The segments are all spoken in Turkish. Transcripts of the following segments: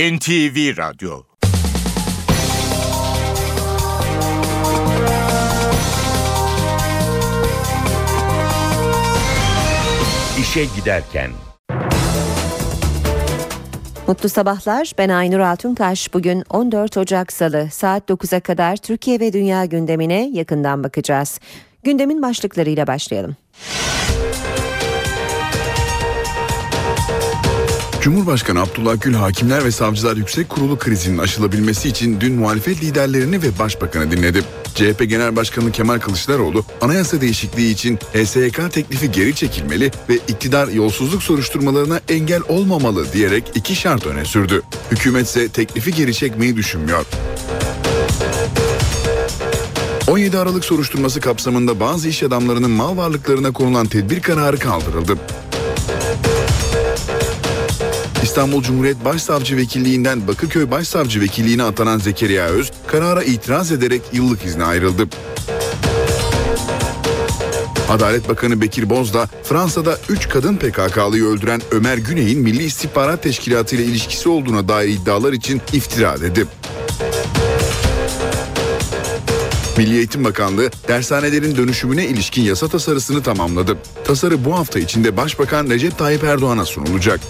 NTV Radyo İşe Giderken Mutlu sabahlar. Ben Aynur Altunkaş. Bugün 14 Ocak Salı saat 9'a kadar Türkiye ve dünya gündemine yakından bakacağız. Gündemin başlıklarıyla başlayalım. Cumhurbaşkanı Abdullah Gül Hakimler ve Savcılar Yüksek Kurulu krizinin aşılabilmesi için dün muhalefet liderlerini ve başbakanı dinledi. CHP Genel Başkanı Kemal Kılıçdaroğlu anayasa değişikliği için HSYK teklifi geri çekilmeli ve iktidar yolsuzluk soruşturmalarına engel olmamalı diyerek iki şart öne sürdü. Hükümet ise teklifi geri çekmeyi düşünmüyor. 17 Aralık soruşturması kapsamında bazı iş adamlarının mal varlıklarına konulan tedbir kararı kaldırıldı. İstanbul Cumhuriyet Başsavcı Vekilliğinden Bakırköy Başsavcı Vekilliğine atanan Zekeriya Öz, karara itiraz ederek yıllık izne ayrıldı. Adalet Bakanı Bekir Bozdağ, Fransa'da 3 kadın PKK'lıyı öldüren Ömer Güney'in Milli İstihbarat Teşkilatı ile ilişkisi olduğuna dair iddialar için iftira dedi. Milli Eğitim Bakanlığı dershanelerin dönüşümüne ilişkin yasa tasarısını tamamladı. Tasarı bu hafta içinde Başbakan Recep Tayyip Erdoğan'a sunulacak.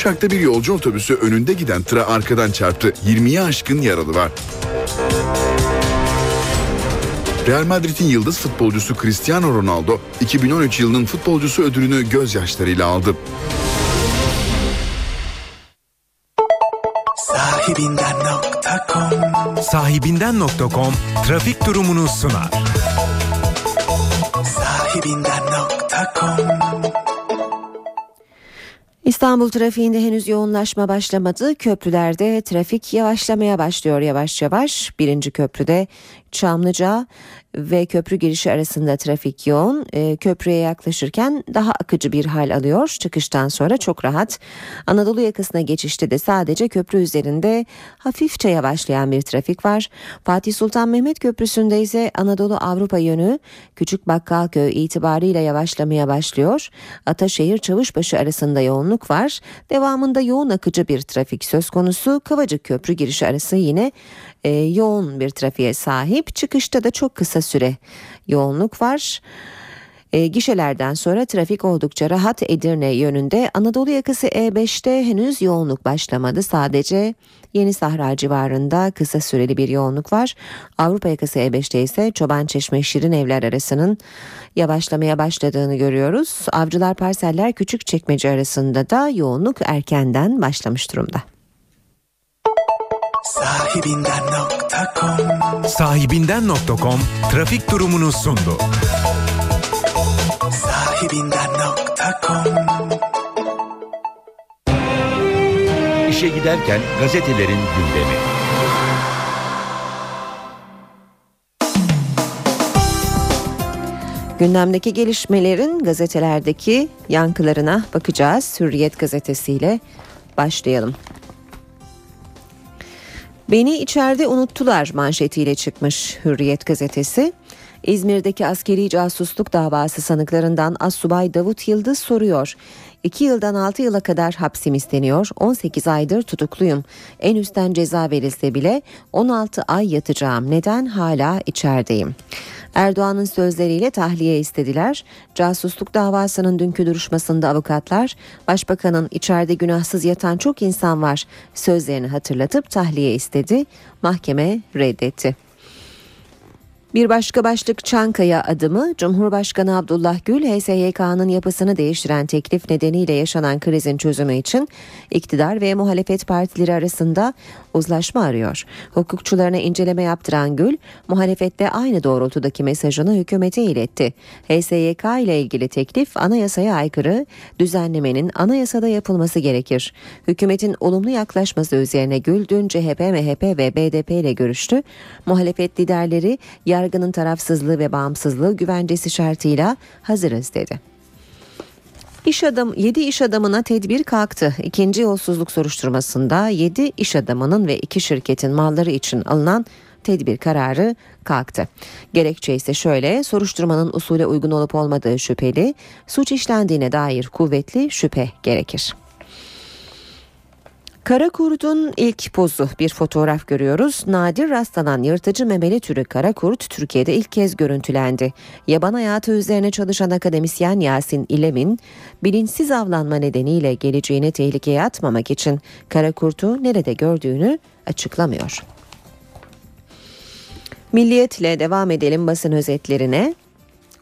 Uşak'ta bir yolcu otobüsü önünde giden tıra arkadan çarptı. 20'ye aşkın yaralı var. Real Madrid'in yıldız futbolcusu Cristiano Ronaldo 2013 yılının futbolcusu ödülünü gözyaşlarıyla aldı. Sahibinden.com Sahibinden.com trafik durumunu sunar. Sahibinden.com İstanbul trafiğinde henüz yoğunlaşma başlamadı. Köprülerde trafik yavaşlamaya başlıyor yavaş yavaş. Birinci köprüde Çamlıca ve köprü girişi arasında trafik yoğun. E, köprüye yaklaşırken daha akıcı bir hal alıyor. Çıkıştan sonra çok rahat. Anadolu yakasına geçişte de sadece köprü üzerinde hafifçe yavaşlayan bir trafik var. Fatih Sultan Mehmet Köprüsü'nde ise Anadolu Avrupa yönü Küçük Bakkalköy itibariyle yavaşlamaya başlıyor. Ataşehir Çavuşbaşı arasında yoğunluk var. Devamında yoğun akıcı bir trafik söz konusu. Kavacık Köprü girişi arası yine e, yoğun bir trafiğe sahip. Çıkışta da çok kısa süre yoğunluk var. E, gişelerden sonra trafik oldukça rahat Edirne yönünde. Anadolu yakası E5'te henüz yoğunluk başlamadı. Sadece Yeni Sahra civarında kısa süreli bir yoğunluk var. Avrupa yakası E5'te ise Çoban Çeşme Şirin Evler arasının yavaşlamaya başladığını görüyoruz. Avcılar Parseller Küçük Çekmece arasında da yoğunluk erkenden başlamış durumda. Sahibinden.com Sahibinden.com trafik durumunu sundu. Sahibinden.com İşe giderken gazetelerin gündemi. Gündemdeki gelişmelerin gazetelerdeki yankılarına bakacağız. Hürriyet gazetesiyle başlayalım. Beni içeride unuttular manşetiyle çıkmış Hürriyet gazetesi. İzmir'deki askeri casusluk davası sanıklarından Assubay Davut Yıldız soruyor. 2 yıldan 6 yıla kadar hapsim isteniyor. 18 aydır tutukluyum. En üstten ceza verilse bile 16 ay yatacağım. Neden hala içerideyim? Erdoğan'ın sözleriyle tahliye istediler. Casusluk davasının dünkü duruşmasında avukatlar başbakanın içeride günahsız yatan çok insan var sözlerini hatırlatıp tahliye istedi. Mahkeme reddetti. Bir başka başlık Çankaya adımı Cumhurbaşkanı Abdullah Gül HSYK'nın yapısını değiştiren teklif nedeniyle yaşanan krizin çözümü için iktidar ve muhalefet partileri arasında uzlaşma arıyor. Hukukçularına inceleme yaptıran Gül muhalefette aynı doğrultudaki mesajını hükümete iletti. HSYK ile ilgili teklif anayasaya aykırı düzenlemenin anayasada yapılması gerekir. Hükümetin olumlu yaklaşması üzerine Gül dün CHP, MHP ve BDP ile görüştü. Muhalefet liderleri yargının tarafsızlığı ve bağımsızlığı güvencesi şartıyla hazırız dedi. İş adam 7 iş adamına tedbir kalktı. İkinci yolsuzluk soruşturmasında 7 iş adamının ve 2 şirketin malları için alınan tedbir kararı kalktı. Gerekçe ise şöyle soruşturmanın usule uygun olup olmadığı şüpheli, suç işlendiğine dair kuvvetli şüphe gerekir. Kara kurdun ilk pozu bir fotoğraf görüyoruz. Nadir rastlanan yırtıcı memeli türü kara kurt Türkiye'de ilk kez görüntülendi. Yaban hayatı üzerine çalışan akademisyen Yasin İlem'in bilinçsiz avlanma nedeniyle geleceğini tehlikeye atmamak için kara kurtu nerede gördüğünü açıklamıyor. Milliyetle devam edelim basın özetlerine.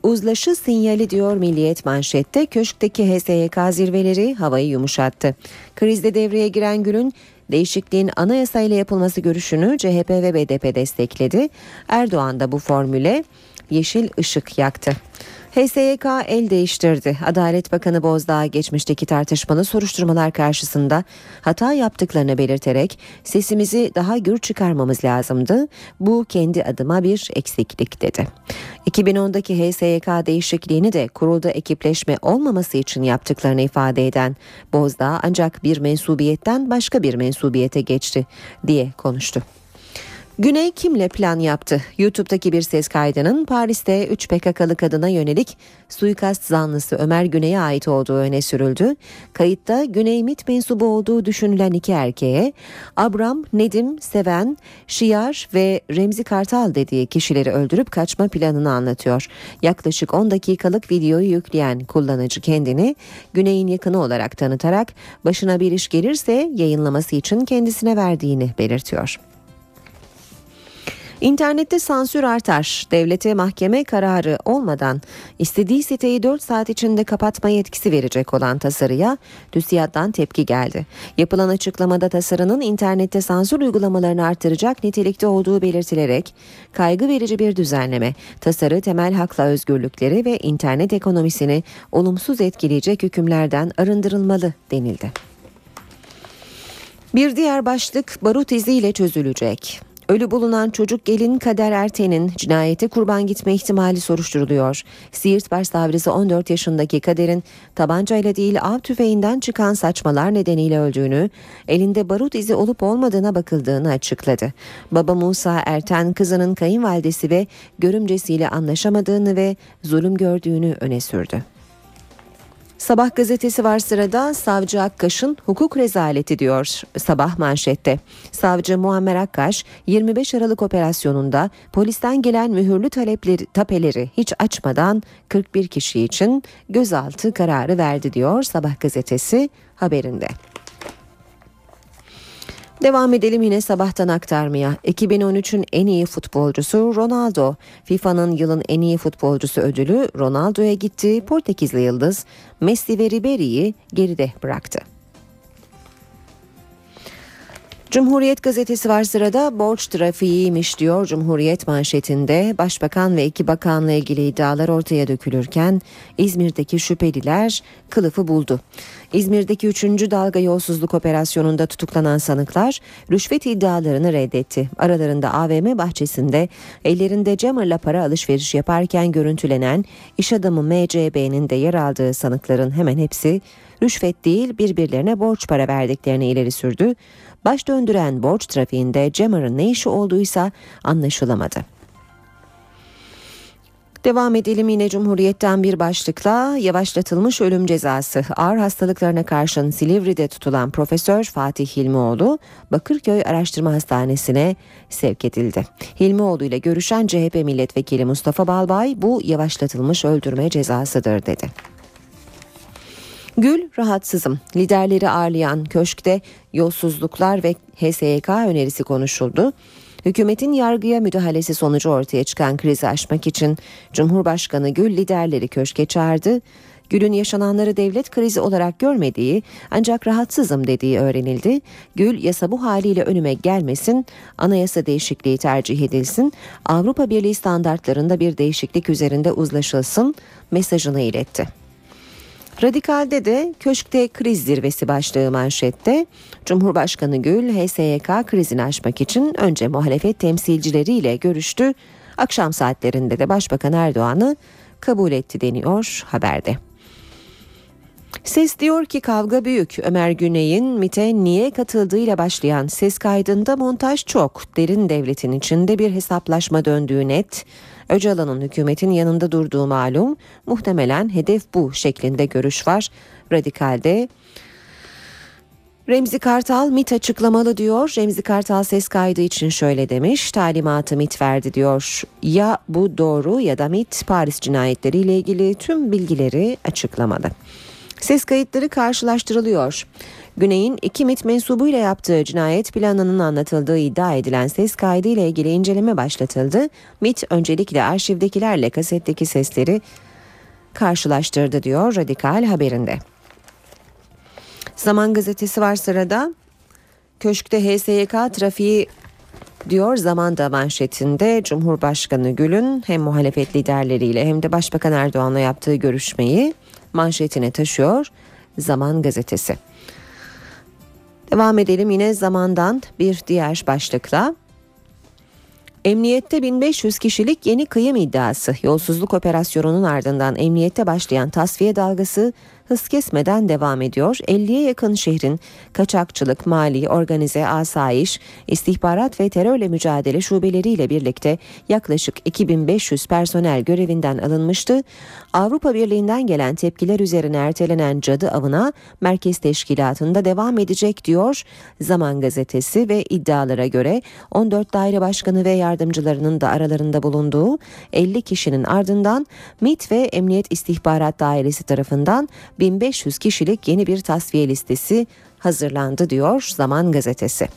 Uzlaşı sinyali diyor Milliyet manşette köşkteki HSYK zirveleri havayı yumuşattı. Krizde devreye giren Gül'ün değişikliğin anayasayla yapılması görüşünü CHP ve BDP destekledi. Erdoğan da bu formüle yeşil ışık yaktı. HSYK el değiştirdi. Adalet Bakanı Bozdağ geçmişteki tartışmalı soruşturmalar karşısında hata yaptıklarını belirterek sesimizi daha gür çıkarmamız lazımdı. Bu kendi adıma bir eksiklik dedi. 2010'daki HSYK değişikliğini de kurulda ekipleşme olmaması için yaptıklarını ifade eden Bozdağ ancak bir mensubiyetten başka bir mensubiyete geçti diye konuştu. Güney kimle plan yaptı? YouTube'daki bir ses kaydının Paris'te 3 PKK'lı kadına yönelik suikast zanlısı Ömer Güney'e ait olduğu öne sürüldü. Kayıtta Güney MIT mensubu olduğu düşünülen iki erkeğe Abram, Nedim, Seven, Şiyar ve Remzi Kartal dediği kişileri öldürüp kaçma planını anlatıyor. Yaklaşık 10 dakikalık videoyu yükleyen kullanıcı kendini Güney'in yakını olarak tanıtarak başına bir iş gelirse yayınlaması için kendisine verdiğini belirtiyor. İnternette sansür artar. Devlete mahkeme kararı olmadan istediği siteyi 4 saat içinde kapatma yetkisi verecek olan tasarıya TÜSİAD'dan tepki geldi. Yapılan açıklamada tasarının internette sansür uygulamalarını artıracak nitelikte olduğu belirtilerek kaygı verici bir düzenleme, tasarı temel hakla özgürlükleri ve internet ekonomisini olumsuz etkileyecek hükümlerden arındırılmalı denildi. Bir diğer başlık barut iziyle çözülecek. Ölü bulunan çocuk gelin Kader Erten'in cinayete kurban gitme ihtimali soruşturuluyor. Siirt Başsavcısı 14 yaşındaki Kader'in tabancayla değil av tüfeğinden çıkan saçmalar nedeniyle öldüğünü, elinde barut izi olup olmadığına bakıldığını açıkladı. Baba Musa Erten kızının kayınvalidesi ve görümcesiyle anlaşamadığını ve zulüm gördüğünü öne sürdü. Sabah gazetesi var sırada Savcı Akkaş'ın hukuk rezaleti diyor sabah manşette. Savcı Muammer Akkaş 25 Aralık operasyonunda polisten gelen mühürlü talepleri, tapeleri hiç açmadan 41 kişi için gözaltı kararı verdi diyor Sabah gazetesi haberinde. Devam edelim yine sabahtan aktarmaya. 2013'ün en iyi futbolcusu Ronaldo. FIFA'nın yılın en iyi futbolcusu ödülü Ronaldo'ya gitti. Portekizli yıldız Messi ve Ribery'i geride bıraktı. Cumhuriyet gazetesi var sırada borç trafiğiymiş diyor Cumhuriyet manşetinde. Başbakan ve iki bakanla ilgili iddialar ortaya dökülürken İzmir'deki şüpheliler kılıfı buldu. İzmir'deki 3. dalga yolsuzluk operasyonunda tutuklanan sanıklar rüşvet iddialarını reddetti. Aralarında AVM bahçesinde ellerinde Jammer'la para alışveriş yaparken görüntülenen iş adamı MCB'nin de yer aldığı sanıkların hemen hepsi rüşvet değil birbirlerine borç para verdiklerini ileri sürdü. Baş döndüren borç trafiğinde Jammer'ın ne işi olduysa anlaşılamadı. Devam edelim yine Cumhuriyet'ten bir başlıkla yavaşlatılmış ölüm cezası. Ağır hastalıklarına karşın Silivri'de tutulan Profesör Fatih Hilmioğlu Bakırköy Araştırma Hastanesi'ne sevk edildi. Hilmioğlu ile görüşen CHP milletvekili Mustafa Balbay bu yavaşlatılmış öldürme cezasıdır dedi. Gül rahatsızım. Liderleri ağırlayan köşkte yolsuzluklar ve HSYK önerisi konuşuldu. Hükümetin yargıya müdahalesi sonucu ortaya çıkan krizi aşmak için Cumhurbaşkanı Gül liderleri köşke çağırdı. Gül'ün yaşananları devlet krizi olarak görmediği ancak rahatsızım dediği öğrenildi. Gül yasa bu haliyle önüme gelmesin, anayasa değişikliği tercih edilsin, Avrupa Birliği standartlarında bir değişiklik üzerinde uzlaşılsın mesajını iletti. Radikal'de de köşkte kriz zirvesi başlığı manşette. Cumhurbaşkanı Gül HSYK krizini aşmak için önce muhalefet temsilcileriyle görüştü. Akşam saatlerinde de Başbakan Erdoğan'ı kabul etti deniyor haberde. Ses diyor ki kavga büyük. Ömer Güney'in MIT'e niye katıldığıyla başlayan ses kaydında montaj çok. Derin devletin içinde bir hesaplaşma döndüğü net. Öcalan'ın hükümetin yanında durduğu malum. Muhtemelen hedef bu şeklinde görüş var. Radikal'de Remzi Kartal MIT açıklamalı diyor. Remzi Kartal ses kaydı için şöyle demiş. Talimatı MIT verdi diyor. Ya bu doğru ya da MIT Paris cinayetleriyle ilgili tüm bilgileri açıklamadı. Ses kayıtları karşılaştırılıyor. Güney'in iki MIT mensubuyla yaptığı cinayet planının anlatıldığı iddia edilen ses kaydı ile ilgili inceleme başlatıldı. MIT öncelikle arşivdekilerle kasetteki sesleri karşılaştırdı diyor Radikal haberinde. Zaman gazetesi var sırada. Köşkte HSYK trafiği diyor zamanda manşetinde Cumhurbaşkanı Gül'ün hem muhalefet liderleriyle hem de Başbakan Erdoğan'la yaptığı görüşmeyi manşetine taşıyor Zaman gazetesi. Devam edelim yine zamandan bir diğer başlıkla. Emniyette 1500 kişilik yeni kıyım iddiası. Yolsuzluk operasyonunun ardından emniyette başlayan tasfiye dalgası hız kesmeden devam ediyor. 50'ye yakın şehrin kaçakçılık, mali, organize, asayiş, istihbarat ve terörle mücadele şubeleriyle birlikte yaklaşık 2500 personel görevinden alınmıştı. Avrupa Birliği'nden gelen tepkiler üzerine ertelenen cadı avına Merkez Teşkilatı'nda devam edecek diyor Zaman Gazetesi ve iddialara göre 14 daire başkanı ve yardımcılarının da aralarında bulunduğu 50 kişinin ardından MİT ve Emniyet İstihbarat Dairesi tarafından 1500 kişilik yeni bir tasfiye listesi hazırlandı diyor Zaman Gazetesi.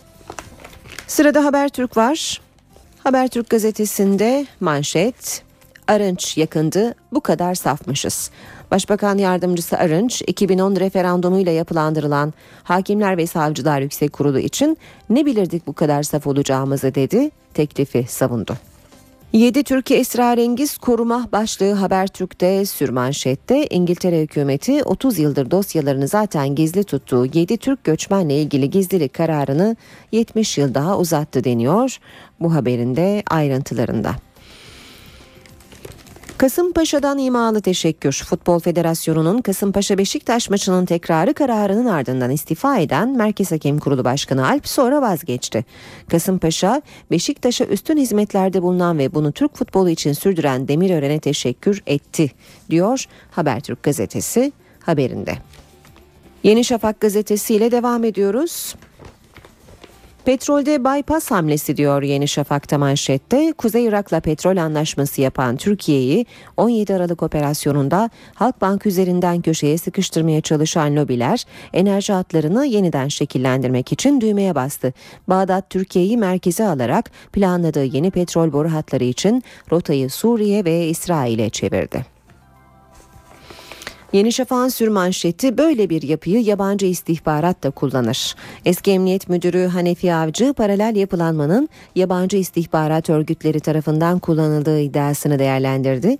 Sırada Habertürk var. Habertürk gazetesinde manşet Arınç yakındı bu kadar safmışız. Başbakan Yardımcısı Arınç 2010 referandumuyla yapılandırılan Hakimler ve Savcılar Yüksek Kurulu için ne bilirdik bu kadar saf olacağımızı dedi, teklifi savundu. 7 Türkiye esrarengiz koruma başlığı Habertürk'te sürmanşette İngiltere hükümeti 30 yıldır dosyalarını zaten gizli tuttuğu 7 Türk göçmenle ilgili gizlilik kararını 70 yıl daha uzattı deniyor bu haberin de ayrıntılarında. Kasımpaşa'dan imalı teşekkür. Futbol Federasyonu'nun Kasımpaşa Beşiktaş maçının tekrarı kararının ardından istifa eden Merkez Hakem Kurulu Başkanı Alp sonra vazgeçti. Kasımpaşa Beşiktaş'a üstün hizmetlerde bulunan ve bunu Türk futbolu için sürdüren Demirören'e teşekkür etti diyor Habertürk gazetesi haberinde. Yeni Şafak gazetesiyle devam ediyoruz. Petrolde bypass hamlesi diyor Yeni Şafak'ta manşette. Kuzey Irak'la petrol anlaşması yapan Türkiye'yi 17 Aralık operasyonunda Halkbank üzerinden köşeye sıkıştırmaya çalışan lobiler enerji hatlarını yeniden şekillendirmek için düğmeye bastı. Bağdat Türkiye'yi merkeze alarak planladığı yeni petrol boru hatları için rotayı Suriye ve İsrail'e çevirdi. Yeni Şafak'ın sürmanşeti böyle bir yapıyı yabancı istihbarat da kullanır. Eski Emniyet Müdürü Hanefi Avcı paralel yapılanmanın yabancı istihbarat örgütleri tarafından kullanıldığı iddiasını değerlendirdi.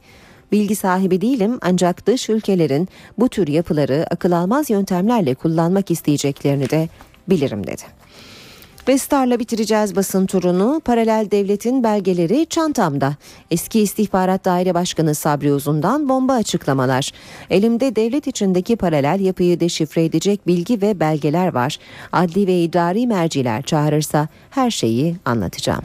Bilgi sahibi değilim ancak dış ülkelerin bu tür yapıları akıl almaz yöntemlerle kullanmak isteyeceklerini de bilirim dedi. Ve Star'la bitireceğiz basın turunu. Paralel devletin belgeleri çantamda. Eski istihbarat daire başkanı Sabri Uzun'dan bomba açıklamalar. Elimde devlet içindeki paralel yapıyı deşifre edecek bilgi ve belgeler var. Adli ve idari merciler çağırırsa her şeyi anlatacağım.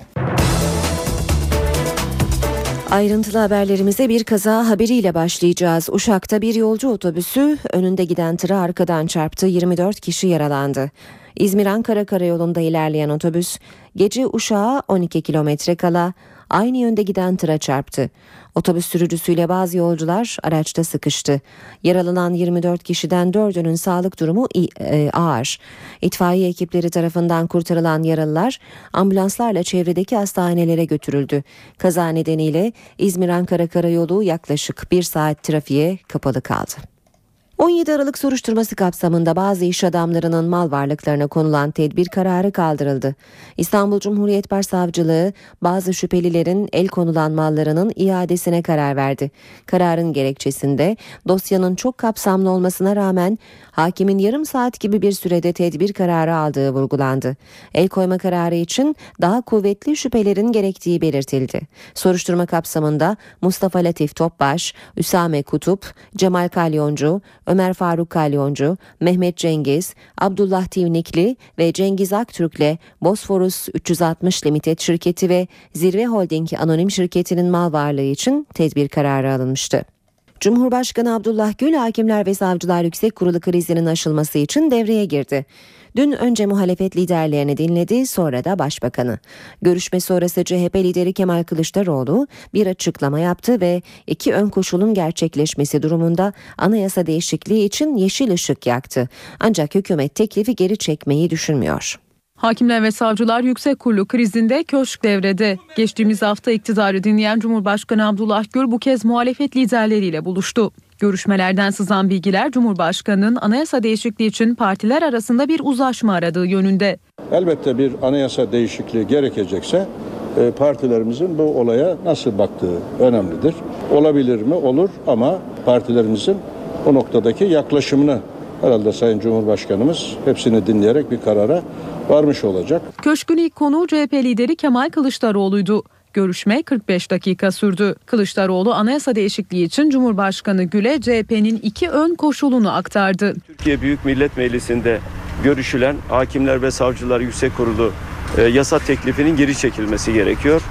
Ayrıntılı haberlerimize bir kaza haberiyle başlayacağız. Uşak'ta bir yolcu otobüsü önünde giden tıra arkadan çarptı. 24 kişi yaralandı. İzmir-Ankara karayolunda ilerleyen otobüs gece Uşak'a 12 kilometre kala aynı yönde giden tıra çarptı. Otobüs sürücüsüyle bazı yolcular araçta sıkıştı. Yaralanan 24 kişiden 4'ünün sağlık durumu e, ağır. İtfaiye ekipleri tarafından kurtarılan yaralılar ambulanslarla çevredeki hastanelere götürüldü. Kaza nedeniyle İzmir-Ankara karayolu yaklaşık bir saat trafiğe kapalı kaldı. 17 Aralık soruşturması kapsamında bazı iş adamlarının mal varlıklarına konulan tedbir kararı kaldırıldı. İstanbul Cumhuriyet Başsavcılığı bazı şüphelilerin el konulan mallarının iadesine karar verdi. Kararın gerekçesinde dosyanın çok kapsamlı olmasına rağmen hakimin yarım saat gibi bir sürede tedbir kararı aldığı vurgulandı. El koyma kararı için daha kuvvetli şüphelerin gerektiği belirtildi. Soruşturma kapsamında Mustafa Latif Topbaş, Üsame Kutup, Cemal Kalyoncu, Ömer Faruk Kalyoncu, Mehmet Cengiz, Abdullah Tivnikli ve Cengiz Aktürk'le Bosforus 360 Limited şirketi ve Zirve Holding anonim şirketinin mal varlığı için tedbir kararı alınmıştı. Cumhurbaşkanı Abdullah Gül Hakimler ve Savcılar Yüksek Kurulu krizinin aşılması için devreye girdi. Dün önce muhalefet liderlerini dinledi sonra da başbakanı. Görüşme sonrası CHP lideri Kemal Kılıçdaroğlu bir açıklama yaptı ve iki ön koşulun gerçekleşmesi durumunda anayasa değişikliği için yeşil ışık yaktı. Ancak hükümet teklifi geri çekmeyi düşünmüyor. Hakimler ve Savcılar Yüksek Kurulu krizinde köşk devrede. Geçtiğimiz hafta iktidarı dinleyen Cumhurbaşkanı Abdullah Gül bu kez muhalefet liderleriyle buluştu. Görüşmelerden sızan bilgiler Cumhurbaşkanı'nın anayasa değişikliği için partiler arasında bir uzlaşma aradığı yönünde. Elbette bir anayasa değişikliği gerekecekse e, partilerimizin bu olaya nasıl baktığı önemlidir. Olabilir mi? Olur ama partilerimizin o noktadaki yaklaşımını herhalde Sayın Cumhurbaşkanımız hepsini dinleyerek bir karara varmış olacak. Köşkün ilk konuğu CHP lideri Kemal Kılıçdaroğlu'ydu. Görüşme 45 dakika sürdü. Kılıçdaroğlu anayasa değişikliği için Cumhurbaşkanı Gül'e CHP'nin iki ön koşulunu aktardı. Türkiye Büyük Millet Meclisi'nde görüşülen Hakimler ve Savcılar Yüksek Kurulu e, yasa teklifinin geri çekilmesi gerekiyor.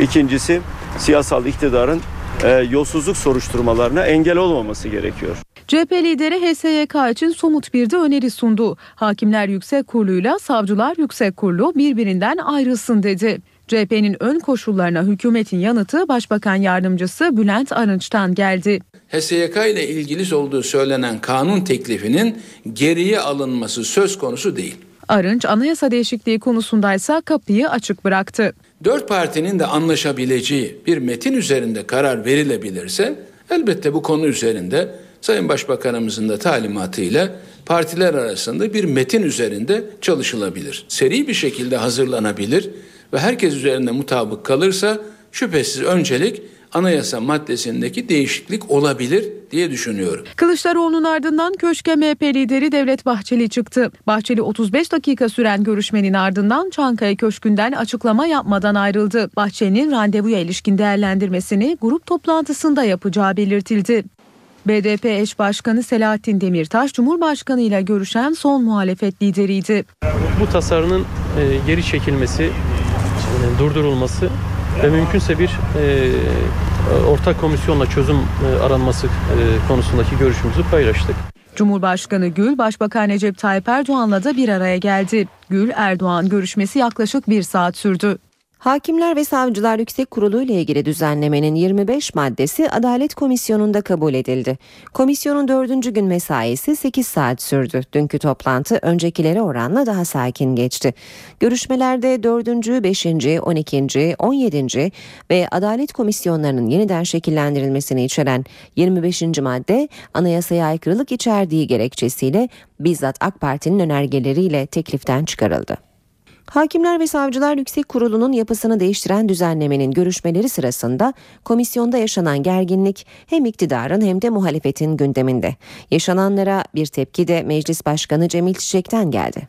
İkincisi siyasal iktidarın e, yolsuzluk soruşturmalarına engel olmaması gerekiyor. CHP lideri HSYK için somut bir de öneri sundu. Hakimler Yüksek Kurulu'yla Savcılar Yüksek Kurulu birbirinden ayrılsın dedi. CHP'nin ön koşullarına hükümetin yanıtı Başbakan Yardımcısı Bülent Arınç'tan geldi. HSYK ile ilgili olduğu söylenen kanun teklifinin geriye alınması söz konusu değil. Arınç anayasa değişikliği konusundaysa kapıyı açık bıraktı. Dört partinin de anlaşabileceği bir metin üzerinde karar verilebilirse elbette bu konu üzerinde Sayın Başbakanımızın da talimatıyla partiler arasında bir metin üzerinde çalışılabilir. Seri bir şekilde hazırlanabilir ve herkes üzerinde mutabık kalırsa şüphesiz öncelik anayasa maddesindeki değişiklik olabilir diye düşünüyorum. Kılıçdaroğlu'nun ardından köşke MHP lideri Devlet Bahçeli çıktı. Bahçeli 35 dakika süren görüşmenin ardından Çankaya Köşkü'nden açıklama yapmadan ayrıldı. Bahçeli'nin randevuya ilişkin değerlendirmesini grup toplantısında yapacağı belirtildi. BDP eş başkanı Selahattin Demirtaş, Cumhurbaşkanı ile görüşen son muhalefet lideriydi. Bu tasarının geri çekilmesi, durdurulması ve mümkünse bir e, ortak komisyonla çözüm e, aranması e, konusundaki görüşümüzü paylaştık. Cumhurbaşkanı Gül, Başbakan Recep Tayyip Erdoğan'la da bir araya geldi. Gül, Erdoğan görüşmesi yaklaşık bir saat sürdü. Hakimler ve Savcılar Yüksek Kurulu ile ilgili düzenlemenin 25 maddesi Adalet Komisyonu'nda kabul edildi. Komisyonun dördüncü gün mesaisi 8 saat sürdü. Dünkü toplantı öncekilere oranla daha sakin geçti. Görüşmelerde 4. 5. 12. 17. ve Adalet Komisyonlarının yeniden şekillendirilmesini içeren 25. madde anayasaya aykırılık içerdiği gerekçesiyle bizzat AK Parti'nin önergeleriyle tekliften çıkarıldı. Hakimler ve Savcılar Yüksek Kurulu'nun yapısını değiştiren düzenlemenin görüşmeleri sırasında komisyonda yaşanan gerginlik hem iktidarın hem de muhalefetin gündeminde. Yaşananlara bir tepki de Meclis Başkanı Cemil Çiçek'ten geldi.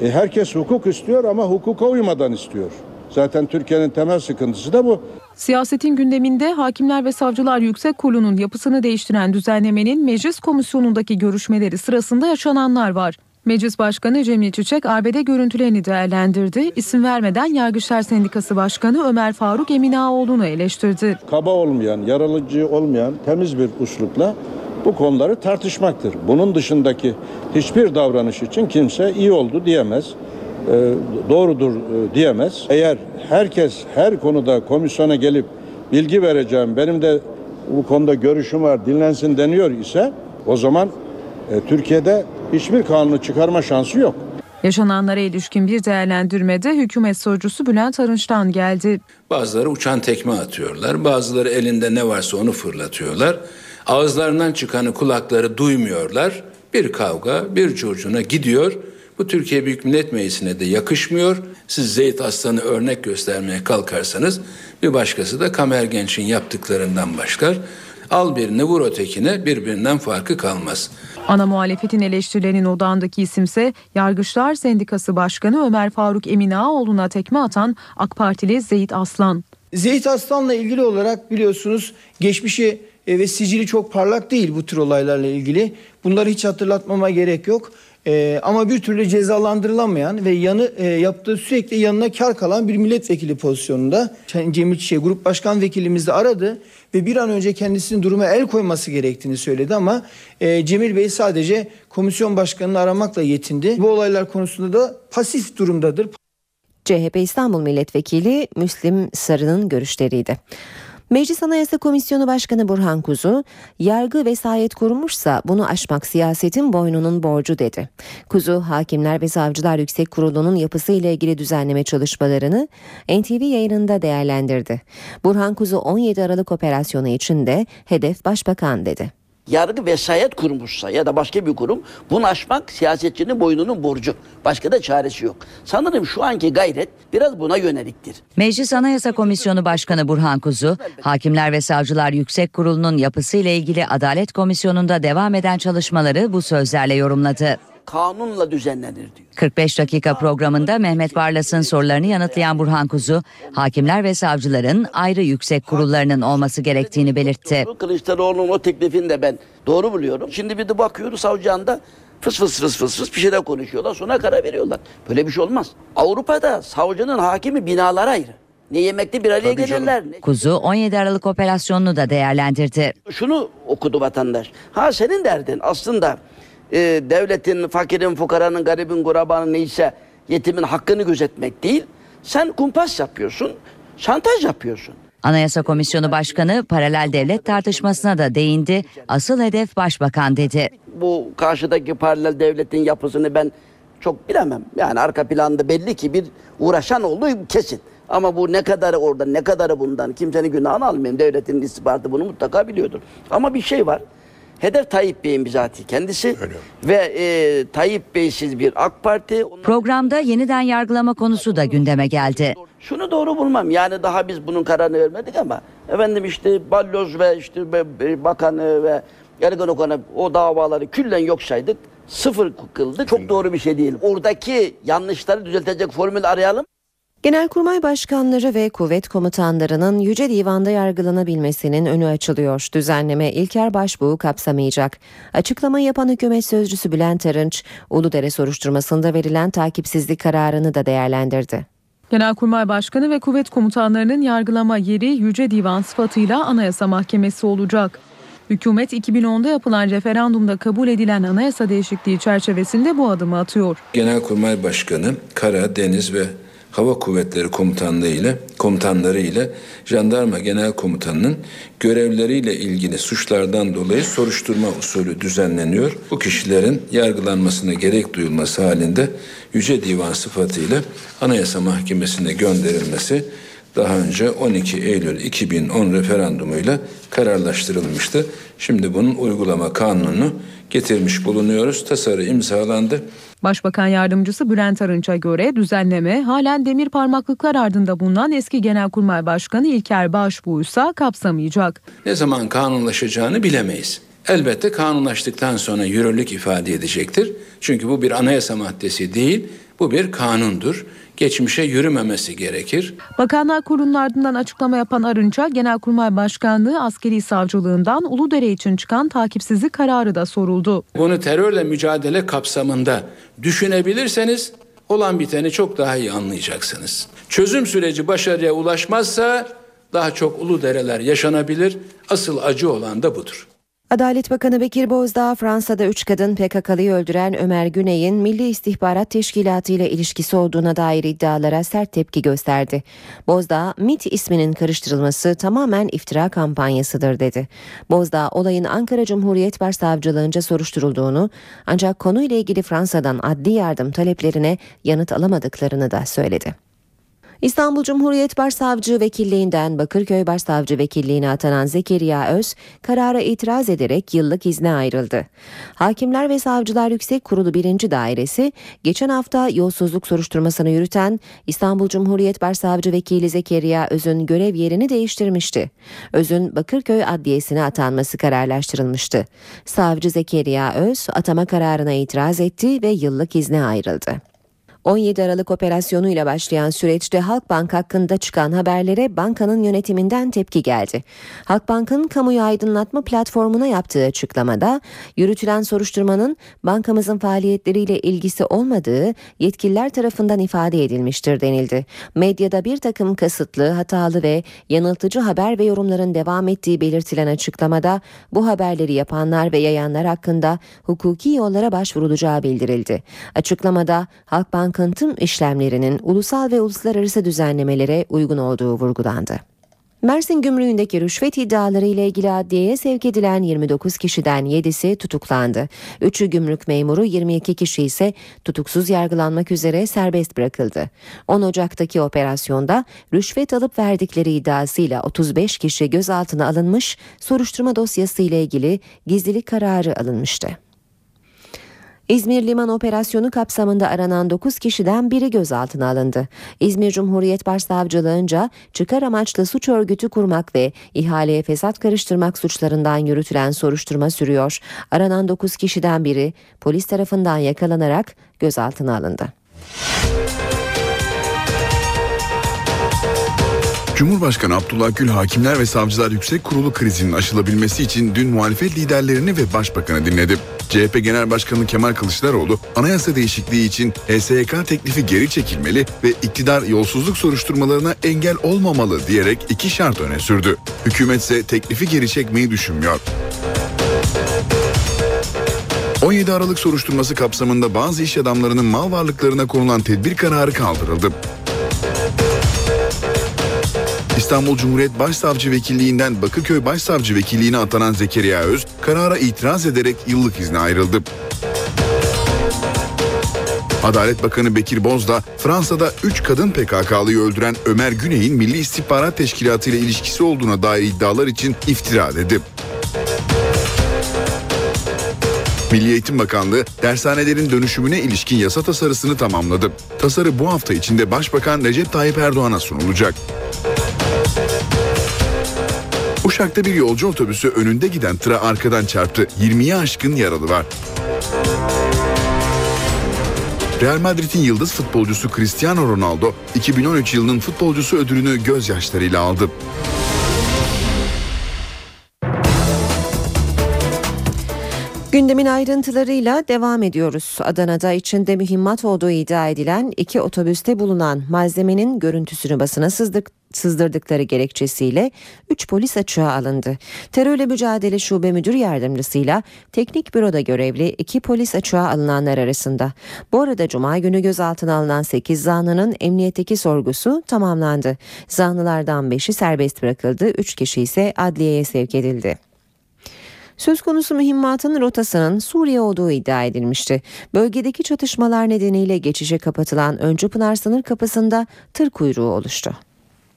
E, herkes hukuk istiyor ama hukuka uymadan istiyor. Zaten Türkiye'nin temel sıkıntısı da bu. Siyasetin gündeminde Hakimler ve Savcılar Yüksek Kurulu'nun yapısını değiştiren düzenlemenin meclis komisyonundaki görüşmeleri sırasında yaşananlar var. Meclis Başkanı Cemil Çiçek arbede görüntülerini değerlendirdi. İsim vermeden Yargıçlar Sendikası Başkanı Ömer Faruk Eminaoğlu'nu eleştirdi. Kaba olmayan, yaralıcı olmayan temiz bir uslupla bu konuları tartışmaktır. Bunun dışındaki hiçbir davranış için kimse iyi oldu diyemez. E, doğrudur e, diyemez. Eğer herkes her konuda komisyona gelip bilgi vereceğim, benim de bu konuda görüşüm var, dinlensin deniyor ise o zaman Türkiye'de hiçbir kanunu çıkarma şansı yok. Yaşananlara ilişkin bir değerlendirmede hükümet sözcüsü Bülent Arınç'tan geldi. Bazıları uçan tekme atıyorlar, bazıları elinde ne varsa onu fırlatıyorlar. Ağızlarından çıkanı kulakları duymuyorlar. Bir kavga, bir curcuna gidiyor. Bu Türkiye Büyük Millet Meclisi'ne de yakışmıyor. Siz Zeyt Aslan'ı örnek göstermeye kalkarsanız bir başkası da Kamer Genç'in yaptıklarından başlar. Al birini vur ötekine birbirinden farkı kalmaz. Ana muhalefetin eleştirilerinin odağındaki isimse Yargıçlar Sendikası Başkanı Ömer Faruk Eminaoğlu'na tekme atan AK Partili Zeyt Aslan. Zeyt Aslan'la ilgili olarak biliyorsunuz geçmişi e, ve sicili çok parlak değil bu tür olaylarla ilgili. Bunları hiç hatırlatmama gerek yok. Ee, ama bir türlü cezalandırılamayan ve yanı e, yaptığı sürekli yanına kar kalan bir milletvekili pozisyonunda Cemil Çiçek Grup Başkan Vekilimiz de aradı ve bir an önce kendisinin duruma el koyması gerektiğini söyledi ama e, Cemil Bey sadece komisyon başkanını aramakla yetindi. Bu olaylar konusunda da pasif durumdadır. CHP İstanbul Milletvekili Müslim Sarı'nın görüşleriydi. Meclis Anayasa Komisyonu Başkanı Burhan Kuzu, yargı vesayet kurmuşsa bunu aşmak siyasetin boynunun borcu dedi. Kuzu, Hakimler ve Savcılar Yüksek Kurulu'nun yapısı ile ilgili düzenleme çalışmalarını NTV yayınında değerlendirdi. Burhan Kuzu 17 Aralık operasyonu için de hedef başbakan dedi yargı vesayet kurmuşsa ya da başka bir kurum bunu aşmak siyasetçinin boynunun borcu. Başka da çaresi yok. Sanırım şu anki gayret biraz buna yöneliktir. Meclis Anayasa Komisyonu Başkanı Burhan Kuzu, Hakimler ve Savcılar Yüksek Kurulu'nun yapısıyla ilgili Adalet Komisyonu'nda devam eden çalışmaları bu sözlerle yorumladı kanunla düzenlenir diyor. 45 dakika programında Mehmet Barlas'ın sorularını yanıtlayan Burhan Kuzu, hakimler ve savcıların ayrı yüksek kurullarının olması gerektiğini belirtti. Kılıçdaroğlu'nun o teklifini de ben doğru buluyorum. Şimdi bir de bakıyoruz savcı anda fıs fıs fıs fıs fıs bir şeyler konuşuyorlar sonra karar veriyorlar. Böyle bir şey olmaz. Avrupa'da savcının hakimi binalar ayrı. Ne yemekte bir araya Tabii gelirler. Canım. Kuzu 17 Aralık operasyonunu da değerlendirdi. Şunu okudu vatandaş. Ha senin derdin aslında e, devletin, fakirin, fukaranın, garibin, kurabanın neyse yetimin hakkını gözetmek değil. Sen kumpas yapıyorsun, şantaj yapıyorsun. Anayasa Komisyonu Başkanı paralel devlet tartışmasına da değindi. Asıl hedef başbakan dedi. Bu karşıdaki paralel devletin yapısını ben çok bilemem. Yani arka planda belli ki bir uğraşan olduğu kesin. Ama bu ne kadarı orada ne kadarı bundan kimsenin günahını almayayım. Devletin istihbaratı bunu mutlaka biliyordur. Ama bir şey var. Hedef Tayyip Bey'in bizatihi kendisi Öyle. ve e, Tayyip Bey'siz bir AK Parti. Programda yeniden yargılama konusu da gündeme geldi. Şunu doğru bulmam yani daha biz bunun kararını vermedik ama efendim işte Balyoz ve işte bakan ve Ergan Okan'a o davaları küllen yok saydık. Sıfır kıldı. Çok doğru bir şey değil. Oradaki yanlışları düzeltecek formül arayalım. Genelkurmay başkanları ve kuvvet komutanlarının Yüce Divan'da yargılanabilmesinin önü açılıyor. Düzenleme İlker Başbuğ'u kapsamayacak. Açıklamayı yapan hükümet sözcüsü Bülent Arınç, Uludere soruşturmasında verilen takipsizlik kararını da değerlendirdi. Genelkurmay Başkanı ve kuvvet komutanlarının yargılama yeri Yüce Divan sıfatıyla Anayasa Mahkemesi olacak. Hükümet 2010'da yapılan referandumda kabul edilen anayasa değişikliği çerçevesinde bu adımı atıyor. Genelkurmay Başkanı kara, deniz ve Hava Kuvvetleri Komutanlığı ile komutanları ile Jandarma Genel Komutanı'nın görevleriyle ilgili suçlardan dolayı soruşturma usulü düzenleniyor. Bu kişilerin yargılanmasına gerek duyulması halinde Yüce Divan sıfatıyla Anayasa Mahkemesi'ne gönderilmesi daha önce 12 Eylül 2010 referandumuyla kararlaştırılmıştı. Şimdi bunun uygulama kanununu getirmiş bulunuyoruz. Tasarı imzalandı. Başbakan yardımcısı Bülent Arınç'a göre düzenleme halen demir parmaklıklar ardında bulunan eski Genelkurmay Başkanı İlker Başbuğ ise kapsamayacak. Ne zaman kanunlaşacağını bilemeyiz. Elbette kanunlaştıktan sonra yürürlük ifade edecektir. Çünkü bu bir anayasa maddesi değil, bu bir kanundur geçmişe yürümemesi gerekir. Bakanlar Kurulu'nun ardından açıklama yapan Arınç'a Genelkurmay Başkanlığı askeri savcılığından Uludere için çıkan takipsizlik kararı da soruldu. Bunu terörle mücadele kapsamında düşünebilirseniz olan biteni çok daha iyi anlayacaksınız. Çözüm süreci başarıya ulaşmazsa daha çok ulu dereler yaşanabilir. Asıl acı olan da budur. Adalet Bakanı Bekir Bozdağ Fransa'da 3 kadın PKK'lıyı öldüren Ömer Güney'in Milli İstihbarat Teşkilatı ile ilişkisi olduğuna dair iddialara sert tepki gösterdi. Bozdağ, MIT isminin karıştırılması tamamen iftira kampanyasıdır dedi. Bozdağ, olayın Ankara Cumhuriyet Başsavcılığınca soruşturulduğunu ancak konuyla ilgili Fransa'dan adli yardım taleplerine yanıt alamadıklarını da söyledi. İstanbul Cumhuriyet Başsavcı Vekilliğinden Bakırköy Başsavcı Vekilliğine atanan Zekeriya Öz karara itiraz ederek yıllık izne ayrıldı. Hakimler ve Savcılar Yüksek Kurulu 1. Dairesi geçen hafta yolsuzluk soruşturmasını yürüten İstanbul Cumhuriyet Başsavcı Vekili Zekeriya Öz'ün görev yerini değiştirmişti. Öz'ün Bakırköy Adliyesi'ne atanması kararlaştırılmıştı. Savcı Zekeriya Öz atama kararına itiraz etti ve yıllık izne ayrıldı. 17 Aralık operasyonuyla başlayan süreçte Halkbank hakkında çıkan haberlere bankanın yönetiminden tepki geldi. Halkbank'ın kamuyu aydınlatma platformuna yaptığı açıklamada yürütülen soruşturmanın bankamızın faaliyetleriyle ilgisi olmadığı yetkililer tarafından ifade edilmiştir denildi. Medyada bir takım kasıtlı, hatalı ve yanıltıcı haber ve yorumların devam ettiği belirtilen açıklamada bu haberleri yapanlar ve yayanlar hakkında hukuki yollara başvurulacağı bildirildi. Açıklamada Halkbank'ın tüm işlemlerinin ulusal ve uluslararası düzenlemelere uygun olduğu vurgulandı. Mersin Gümrüğü'ndeki rüşvet iddiaları ile ilgili adliyeye sevk edilen 29 kişiden 7'si tutuklandı. 3'ü gümrük memuru 22 kişi ise tutuksuz yargılanmak üzere serbest bırakıldı. 10 Ocak'taki operasyonda rüşvet alıp verdikleri iddiasıyla 35 kişi gözaltına alınmış, soruşturma dosyası ile ilgili gizlilik kararı alınmıştı. İzmir Liman Operasyonu kapsamında aranan 9 kişiden biri gözaltına alındı. İzmir Cumhuriyet Başsavcılığınca çıkar amaçlı suç örgütü kurmak ve ihaleye fesat karıştırmak suçlarından yürütülen soruşturma sürüyor. Aranan 9 kişiden biri polis tarafından yakalanarak gözaltına alındı. Cumhurbaşkanı Abdullah Gül Hakimler ve Savcılar Yüksek Kurulu krizinin aşılabilmesi için dün muhalefet liderlerini ve başbakanı dinledi. CHP Genel Başkanı Kemal Kılıçdaroğlu anayasa değişikliği için HSYK teklifi geri çekilmeli ve iktidar yolsuzluk soruşturmalarına engel olmamalı diyerek iki şart öne sürdü. Hükümet ise teklifi geri çekmeyi düşünmüyor. 17 Aralık soruşturması kapsamında bazı iş adamlarının mal varlıklarına konulan tedbir kararı kaldırıldı. İstanbul Cumhuriyet Başsavcı Vekilliğinden Bakırköy Başsavcı Vekilliğine atanan Zekeriya Öz karara itiraz ederek yıllık izne ayrıldı. Adalet Bakanı Bekir Bozdağ, Fransa'da 3 kadın PKK'lıyı öldüren Ömer Güney'in Milli İstihbarat Teşkilatı ile ilişkisi olduğuna dair iddialar için iftira dedi. Milli Eğitim Bakanlığı dershanelerin dönüşümüne ilişkin yasa tasarısını tamamladı. Tasarı bu hafta içinde Başbakan Recep Tayyip Erdoğan'a sunulacak. Uşak'ta bir yolcu otobüsü önünde giden tıra arkadan çarptı. 20'ye aşkın yaralı var. Real Madrid'in yıldız futbolcusu Cristiano Ronaldo 2013 yılının futbolcusu ödülünü gözyaşlarıyla aldı. Gündemin ayrıntılarıyla devam ediyoruz. Adana'da içinde mühimmat olduğu iddia edilen iki otobüste bulunan malzemenin görüntüsünü basına sızdık, sızdırdıkları gerekçesiyle 3 polis açığa alındı. Terörle Mücadele Şube Müdür Yardımcısıyla teknik büroda görevli iki polis açığa alınanlar arasında. Bu arada Cuma günü gözaltına alınan 8 zanlının emniyetteki sorgusu tamamlandı. Zanlılardan 5'i serbest bırakıldı, 3 kişi ise adliyeye sevk edildi. Söz konusu mühimmatın rotasının Suriye olduğu iddia edilmişti. Bölgedeki çatışmalar nedeniyle geçişe kapatılan Öncü Pınar sınır kapısında tır kuyruğu oluştu.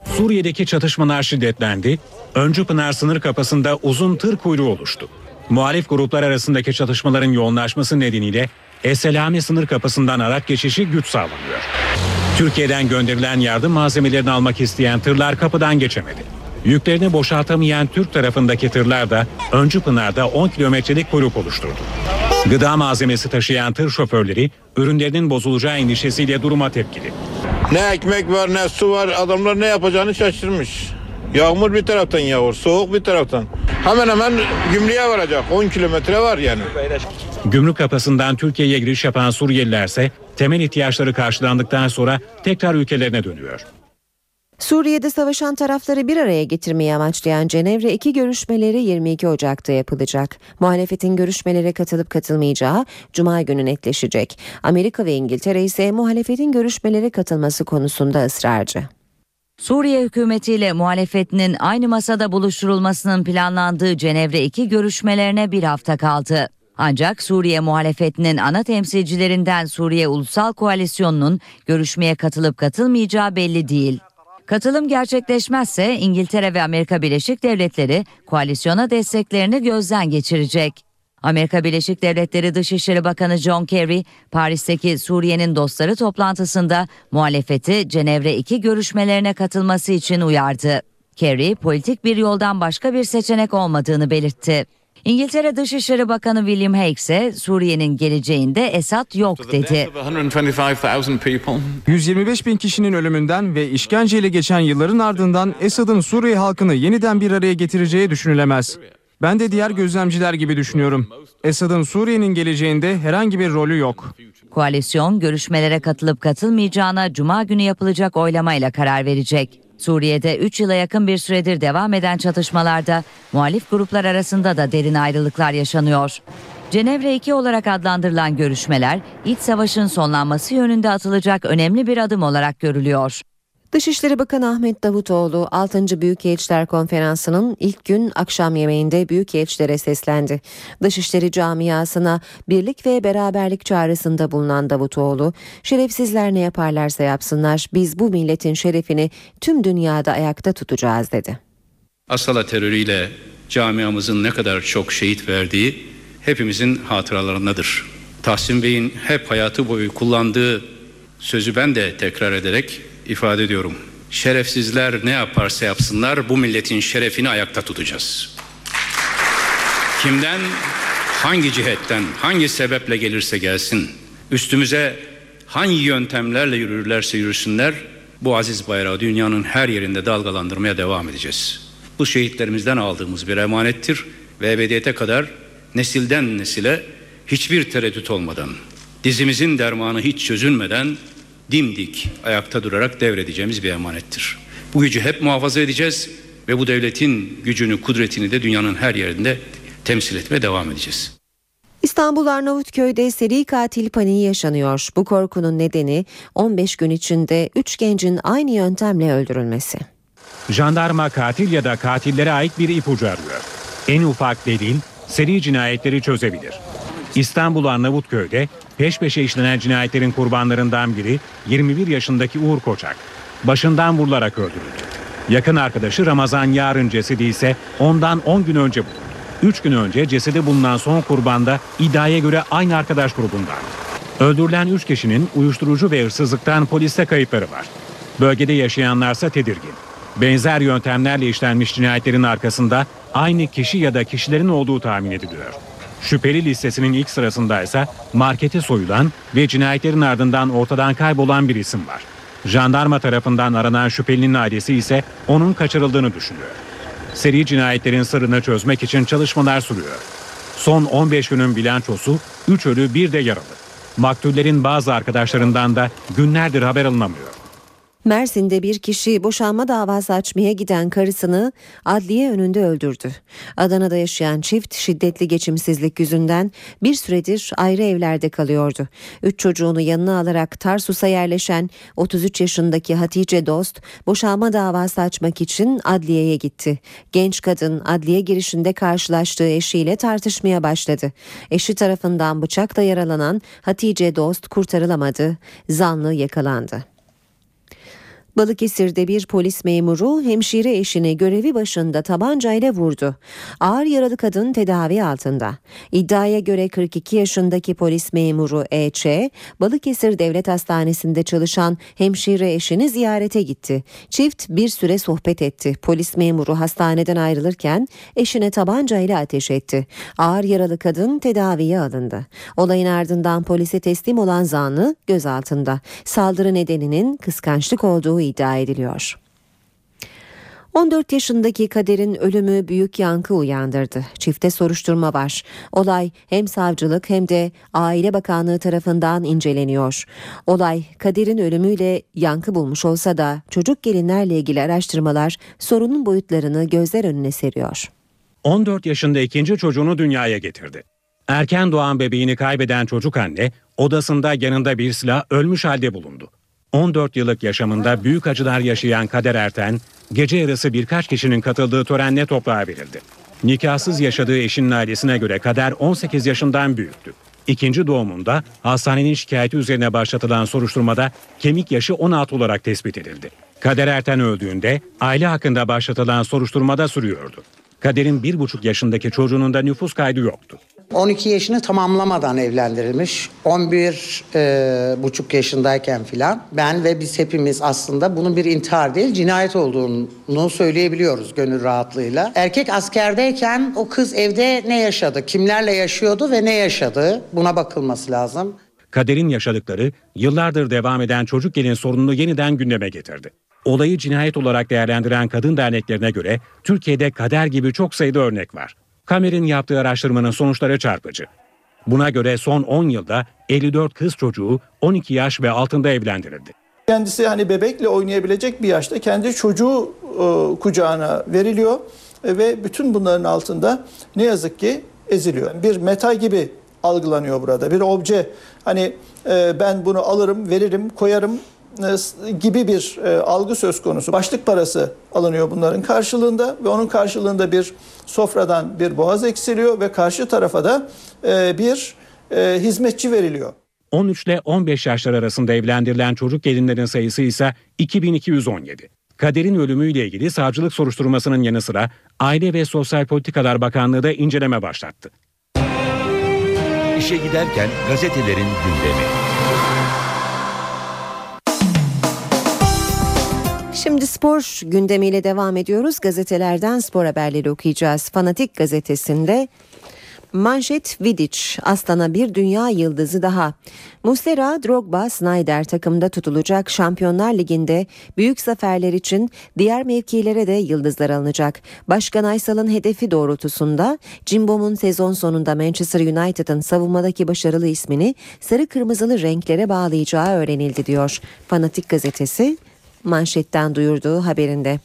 Suriye'deki çatışmalar şiddetlendi. Öncü Pınar sınır kapısında uzun tır kuyruğu oluştu. Muhalif gruplar arasındaki çatışmaların yoğunlaşması nedeniyle Eselami sınır kapısından araç geçişi güç sağlanıyor. Türkiye'den gönderilen yardım malzemelerini almak isteyen tırlar kapıdan geçemedi. Yüklerini boşaltamayan Türk tarafındaki tırlar da Öncü Pınar'da 10 kilometrelik kuyruk oluşturdu. Gıda malzemesi taşıyan tır şoförleri ürünlerinin bozulacağı endişesiyle duruma tepkili. Ne ekmek var ne su var adamlar ne yapacağını şaşırmış. Yağmur bir taraftan yağıyor, soğuk bir taraftan. Hemen hemen gümrüğe varacak. 10 kilometre var yani. Gümrük kapısından Türkiye'ye giriş yapan Suriyeliler ise temel ihtiyaçları karşılandıktan sonra tekrar ülkelerine dönüyor. Suriye'de savaşan tarafları bir araya getirmeyi amaçlayan Cenevre 2 görüşmeleri 22 Ocak'ta yapılacak. Muhalefetin görüşmelere katılıp katılmayacağı Cuma günü netleşecek. Amerika ve İngiltere ise muhalefetin görüşmelere katılması konusunda ısrarcı. Suriye hükümetiyle muhalefetinin aynı masada buluşturulmasının planlandığı Cenevre 2 görüşmelerine bir hafta kaldı. Ancak Suriye muhalefetinin ana temsilcilerinden Suriye Ulusal Koalisyonu'nun görüşmeye katılıp katılmayacağı belli değil. Katılım gerçekleşmezse İngiltere ve Amerika Birleşik Devletleri koalisyona desteklerini gözden geçirecek. Amerika Birleşik Devletleri Dışişleri Bakanı John Kerry, Paris'teki Suriye'nin dostları toplantısında muhalefeti Cenevre 2 görüşmelerine katılması için uyardı. Kerry, politik bir yoldan başka bir seçenek olmadığını belirtti. İngiltere Dışişleri Bakanı William Hague ise Suriye'nin geleceğinde Esad yok dedi. 125 bin kişinin ölümünden ve işkenceyle geçen yılların ardından Esad'ın Suriye halkını yeniden bir araya getireceği düşünülemez. Ben de diğer gözlemciler gibi düşünüyorum. Esad'ın Suriye'nin geleceğinde herhangi bir rolü yok. Koalisyon görüşmelere katılıp katılmayacağına cuma günü yapılacak oylamayla karar verecek. Suriye'de 3 yıla yakın bir süredir devam eden çatışmalarda muhalif gruplar arasında da derin ayrılıklar yaşanıyor. Cenevre 2 olarak adlandırılan görüşmeler iç savaşın sonlanması yönünde atılacak önemli bir adım olarak görülüyor. Dışişleri Bakanı Ahmet Davutoğlu 6. Büyükelçiler Konferansı'nın ilk gün akşam yemeğinde büyükelçilere seslendi. Dışişleri camiasına birlik ve beraberlik çağrısında bulunan Davutoğlu, şerefsizler ne yaparlarsa yapsınlar biz bu milletin şerefini tüm dünyada ayakta tutacağız dedi. Asala terörüyle camiamızın ne kadar çok şehit verdiği hepimizin hatıralarındadır. Tahsin Bey'in hep hayatı boyu kullandığı sözü ben de tekrar ederek ifade ediyorum. Şerefsizler ne yaparsa yapsınlar bu milletin şerefini ayakta tutacağız. Kimden, hangi cihetten, hangi sebeple gelirse gelsin, üstümüze hangi yöntemlerle yürürlerse yürüsünler, bu aziz bayrağı dünyanın her yerinde dalgalandırmaya devam edeceğiz. Bu şehitlerimizden aldığımız bir emanettir ve ebediyete kadar nesilden nesile hiçbir tereddüt olmadan, dizimizin dermanı hiç çözülmeden dimdik ayakta durarak devredeceğimiz bir emanettir. Bu gücü hep muhafaza edeceğiz ve bu devletin gücünü, kudretini de dünyanın her yerinde temsil etmeye devam edeceğiz. İstanbul Arnavutköy'de seri katil paniği yaşanıyor. Bu korkunun nedeni 15 gün içinde 3 gencin aynı yöntemle öldürülmesi. Jandarma katil ya da katillere ait bir ipucu arıyor. En ufak delil seri cinayetleri çözebilir. İstanbul Arnavutköy'de peş peşe işlenen cinayetlerin kurbanlarından biri 21 yaşındaki Uğur Koçak. Başından vurularak öldürüldü. Yakın arkadaşı Ramazan Yarın cesedi ise ondan 10 gün önce bulundu. 3 gün önce cesedi bulunan son kurbanda iddiaya göre aynı arkadaş grubundan. Öldürülen 3 kişinin uyuşturucu ve hırsızlıktan poliste kayıtları var. Bölgede yaşayanlarsa tedirgin. Benzer yöntemlerle işlenmiş cinayetlerin arkasında aynı kişi ya da kişilerin olduğu tahmin ediliyor. Şüpheli listesinin ilk sırasında ise markete soyulan ve cinayetlerin ardından ortadan kaybolan bir isim var. Jandarma tarafından aranan şüphelinin ailesi ise onun kaçırıldığını düşünüyor. Seri cinayetlerin sırrını çözmek için çalışmalar sürüyor. Son 15 günün bilançosu 3 ölü bir de yaralı. Maktullerin bazı arkadaşlarından da günlerdir haber alınamıyor. Mersin'de bir kişi boşanma davası açmaya giden karısını adliye önünde öldürdü. Adana'da yaşayan çift şiddetli geçimsizlik yüzünden bir süredir ayrı evlerde kalıyordu. Üç çocuğunu yanına alarak Tarsus'a yerleşen 33 yaşındaki Hatice Dost boşanma davası açmak için adliyeye gitti. Genç kadın adliye girişinde karşılaştığı eşiyle tartışmaya başladı. Eşi tarafından bıçakla yaralanan Hatice Dost kurtarılamadı. Zanlı yakalandı. Balıkesir'de bir polis memuru hemşire eşini görevi başında tabancayla vurdu. Ağır yaralı kadın tedavi altında. İddiaya göre 42 yaşındaki polis memuru E.Ç. Balıkesir Devlet Hastanesi'nde çalışan hemşire eşini ziyarete gitti. Çift bir süre sohbet etti. Polis memuru hastaneden ayrılırken eşine tabancayla ateş etti. Ağır yaralı kadın tedaviye alındı. Olayın ardından polise teslim olan zanlı gözaltında. Saldırı nedeninin kıskançlık olduğu iddia ediliyor. 14 yaşındaki Kader'in ölümü büyük yankı uyandırdı. Çifte soruşturma var. Olay hem savcılık hem de Aile Bakanlığı tarafından inceleniyor. Olay Kader'in ölümüyle yankı bulmuş olsa da çocuk gelinlerle ilgili araştırmalar sorunun boyutlarını gözler önüne seriyor. 14 yaşında ikinci çocuğunu dünyaya getirdi. Erken doğan bebeğini kaybeden çocuk anne odasında yanında bir silah ölmüş halde bulundu. 14 yıllık yaşamında büyük acılar yaşayan Kader Erten, gece yarısı birkaç kişinin katıldığı törenle toprağa verildi. Nikahsız yaşadığı eşinin ailesine göre Kader 18 yaşından büyüktü. İkinci doğumunda hastanenin şikayeti üzerine başlatılan soruşturmada kemik yaşı 16 olarak tespit edildi. Kader Erten öldüğünde aile hakkında başlatılan soruşturmada sürüyordu. Kader'in bir buçuk yaşındaki çocuğunun da nüfus kaydı yoktu. 12 yaşını tamamlamadan evlendirilmiş. 11 e, buçuk yaşındayken filan. Ben ve biz hepimiz aslında bunun bir intihar değil cinayet olduğunu söyleyebiliyoruz gönül rahatlığıyla. Erkek askerdeyken o kız evde ne yaşadı, kimlerle yaşıyordu ve ne yaşadı buna bakılması lazım. Kader'in yaşadıkları yıllardır devam eden çocuk gelin sorununu yeniden gündeme getirdi. Olayı cinayet olarak değerlendiren kadın derneklerine göre Türkiye'de Kader gibi çok sayıda örnek var. Kamer'in yaptığı araştırmanın sonuçları çarpıcı. Buna göre son 10 yılda 54 kız çocuğu 12 yaş ve altında evlendirildi. Kendisi hani bebekle oynayabilecek bir yaşta kendi çocuğu e, kucağına veriliyor ve bütün bunların altında ne yazık ki eziliyor. Bir meta gibi algılanıyor burada. Bir obje hani e, ben bunu alırım, veririm, koyarım gibi bir e, algı söz konusu. Başlık parası alınıyor bunların karşılığında ve onun karşılığında bir sofradan bir boğaz eksiliyor ve karşı tarafa da e, bir e, hizmetçi veriliyor. 13 ile 15 yaşlar arasında evlendirilen çocuk gelinlerin sayısı ise 2217. Kader'in ölümüyle ilgili savcılık soruşturmasının yanı sıra Aile ve Sosyal Politikalar Bakanlığı da inceleme başlattı. İşe giderken gazetelerin gündemi. Şimdi spor gündemiyle devam ediyoruz. Gazetelerden spor haberleri okuyacağız. Fanatik gazetesinde Manşet Vidic, Aslan'a bir dünya yıldızı daha. Muslera, Drogba, Snyder takımda tutulacak Şampiyonlar Ligi'nde büyük zaferler için diğer mevkilere de yıldızlar alınacak. Başkan Aysal'ın hedefi doğrultusunda Cimbom'un sezon sonunda Manchester United'ın savunmadaki başarılı ismini sarı kırmızılı renklere bağlayacağı öğrenildi diyor. Fanatik gazetesi manşetten duyurduğu haberinde.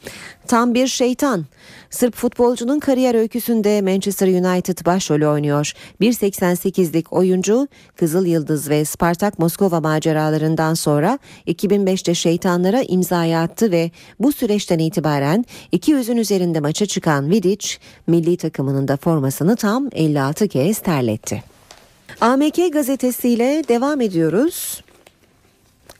Tam bir şeytan. Sırp futbolcunun kariyer öyküsünde Manchester United başrolü oynuyor. 1.88'lik oyuncu Kızıl Yıldız ve Spartak Moskova maceralarından sonra 2005'te şeytanlara imza attı ve bu süreçten itibaren 200'ün üzerinde maça çıkan Vidic milli takımının da formasını tam 56 kez terletti. AMK gazetesiyle devam ediyoruz.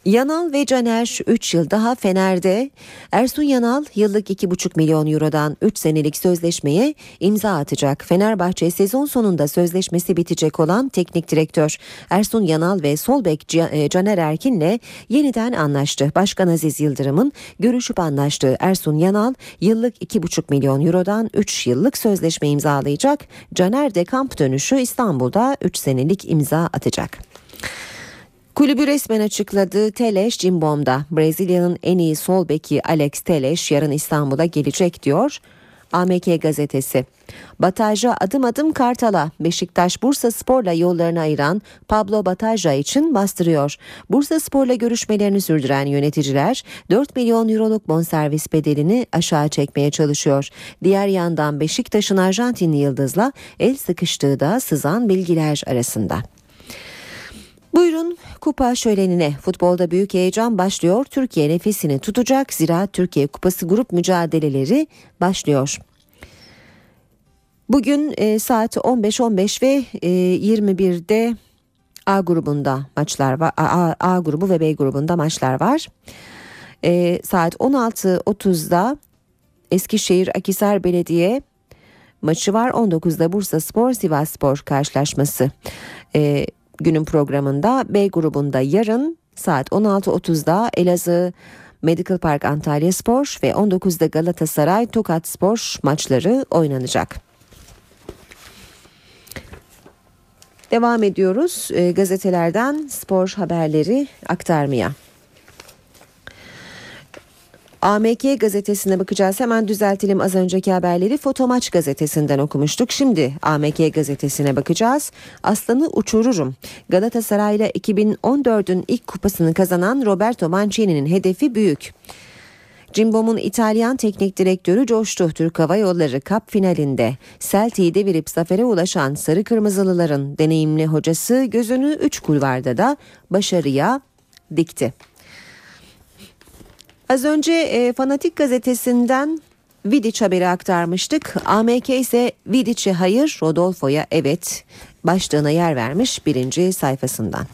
Yanal ve Caner 3 yıl daha Fener'de. Ersun Yanal yıllık 2,5 milyon eurodan 3 senelik sözleşmeye imza atacak. Fenerbahçe sezon sonunda sözleşmesi bitecek olan teknik direktör Ersun Yanal ve Solbek e, Caner Erkin'le yeniden anlaştı. Başkan Aziz Yıldırım'ın görüşüp anlaştığı Ersun Yanal yıllık 2,5 milyon eurodan 3 yıllık sözleşme imzalayacak. Caner de kamp dönüşü İstanbul'da 3 senelik imza atacak. Kulübü resmen açıkladı. Teleş Cimbom'da. Brezilya'nın en iyi sol beki Alex Teleş yarın İstanbul'a gelecek diyor. AMK gazetesi. Bataja adım adım Kartal'a Beşiktaş Bursa Spor'la yollarını ayıran Pablo Bataja için bastırıyor. Bursa Spor'la görüşmelerini sürdüren yöneticiler 4 milyon euroluk bonservis bedelini aşağı çekmeye çalışıyor. Diğer yandan Beşiktaş'ın Arjantinli yıldızla el sıkıştığı da sızan bilgiler arasında. Buyurun kupa şölenine futbolda büyük heyecan başlıyor. Türkiye nefesini tutacak zira Türkiye Kupası grup mücadeleleri başlıyor. Bugün e, saat 15.15 ve e, 21'de A grubunda maçlar var. A, A grubu ve B grubunda maçlar var. E, saat 16.30'da Eskişehir Akisar Belediye maçı var. 19'da Bursa Spor Sivas Spor karşılaşması. E, günün programında B grubunda yarın saat 16.30'da Elazığ Medical Park Antalya Spor ve 19'da Galatasaray Tokat Spor maçları oynanacak. Devam ediyoruz e, gazetelerden spor haberleri aktarmaya. AMK gazetesine bakacağız. Hemen düzeltelim az önceki haberleri. Fotomaç gazetesinden okumuştuk. Şimdi AMK gazetesine bakacağız. Aslanı uçururum. Galatasaray'la 2014'ün ilk kupasını kazanan Roberto Mancini'nin hedefi büyük. Cimbom'un İtalyan teknik direktörü coştu. Türk Hava Yolları Cup finalinde Celtic'i devirip zafere ulaşan Sarı Kırmızılıların deneyimli hocası gözünü 3 kulvarda da başarıya dikti. Az önce e, Fanatik gazetesinden Vidic haberi aktarmıştık. AMK ise Vidic'e hayır, Rodolfo'ya evet başlığına yer vermiş birinci sayfasından.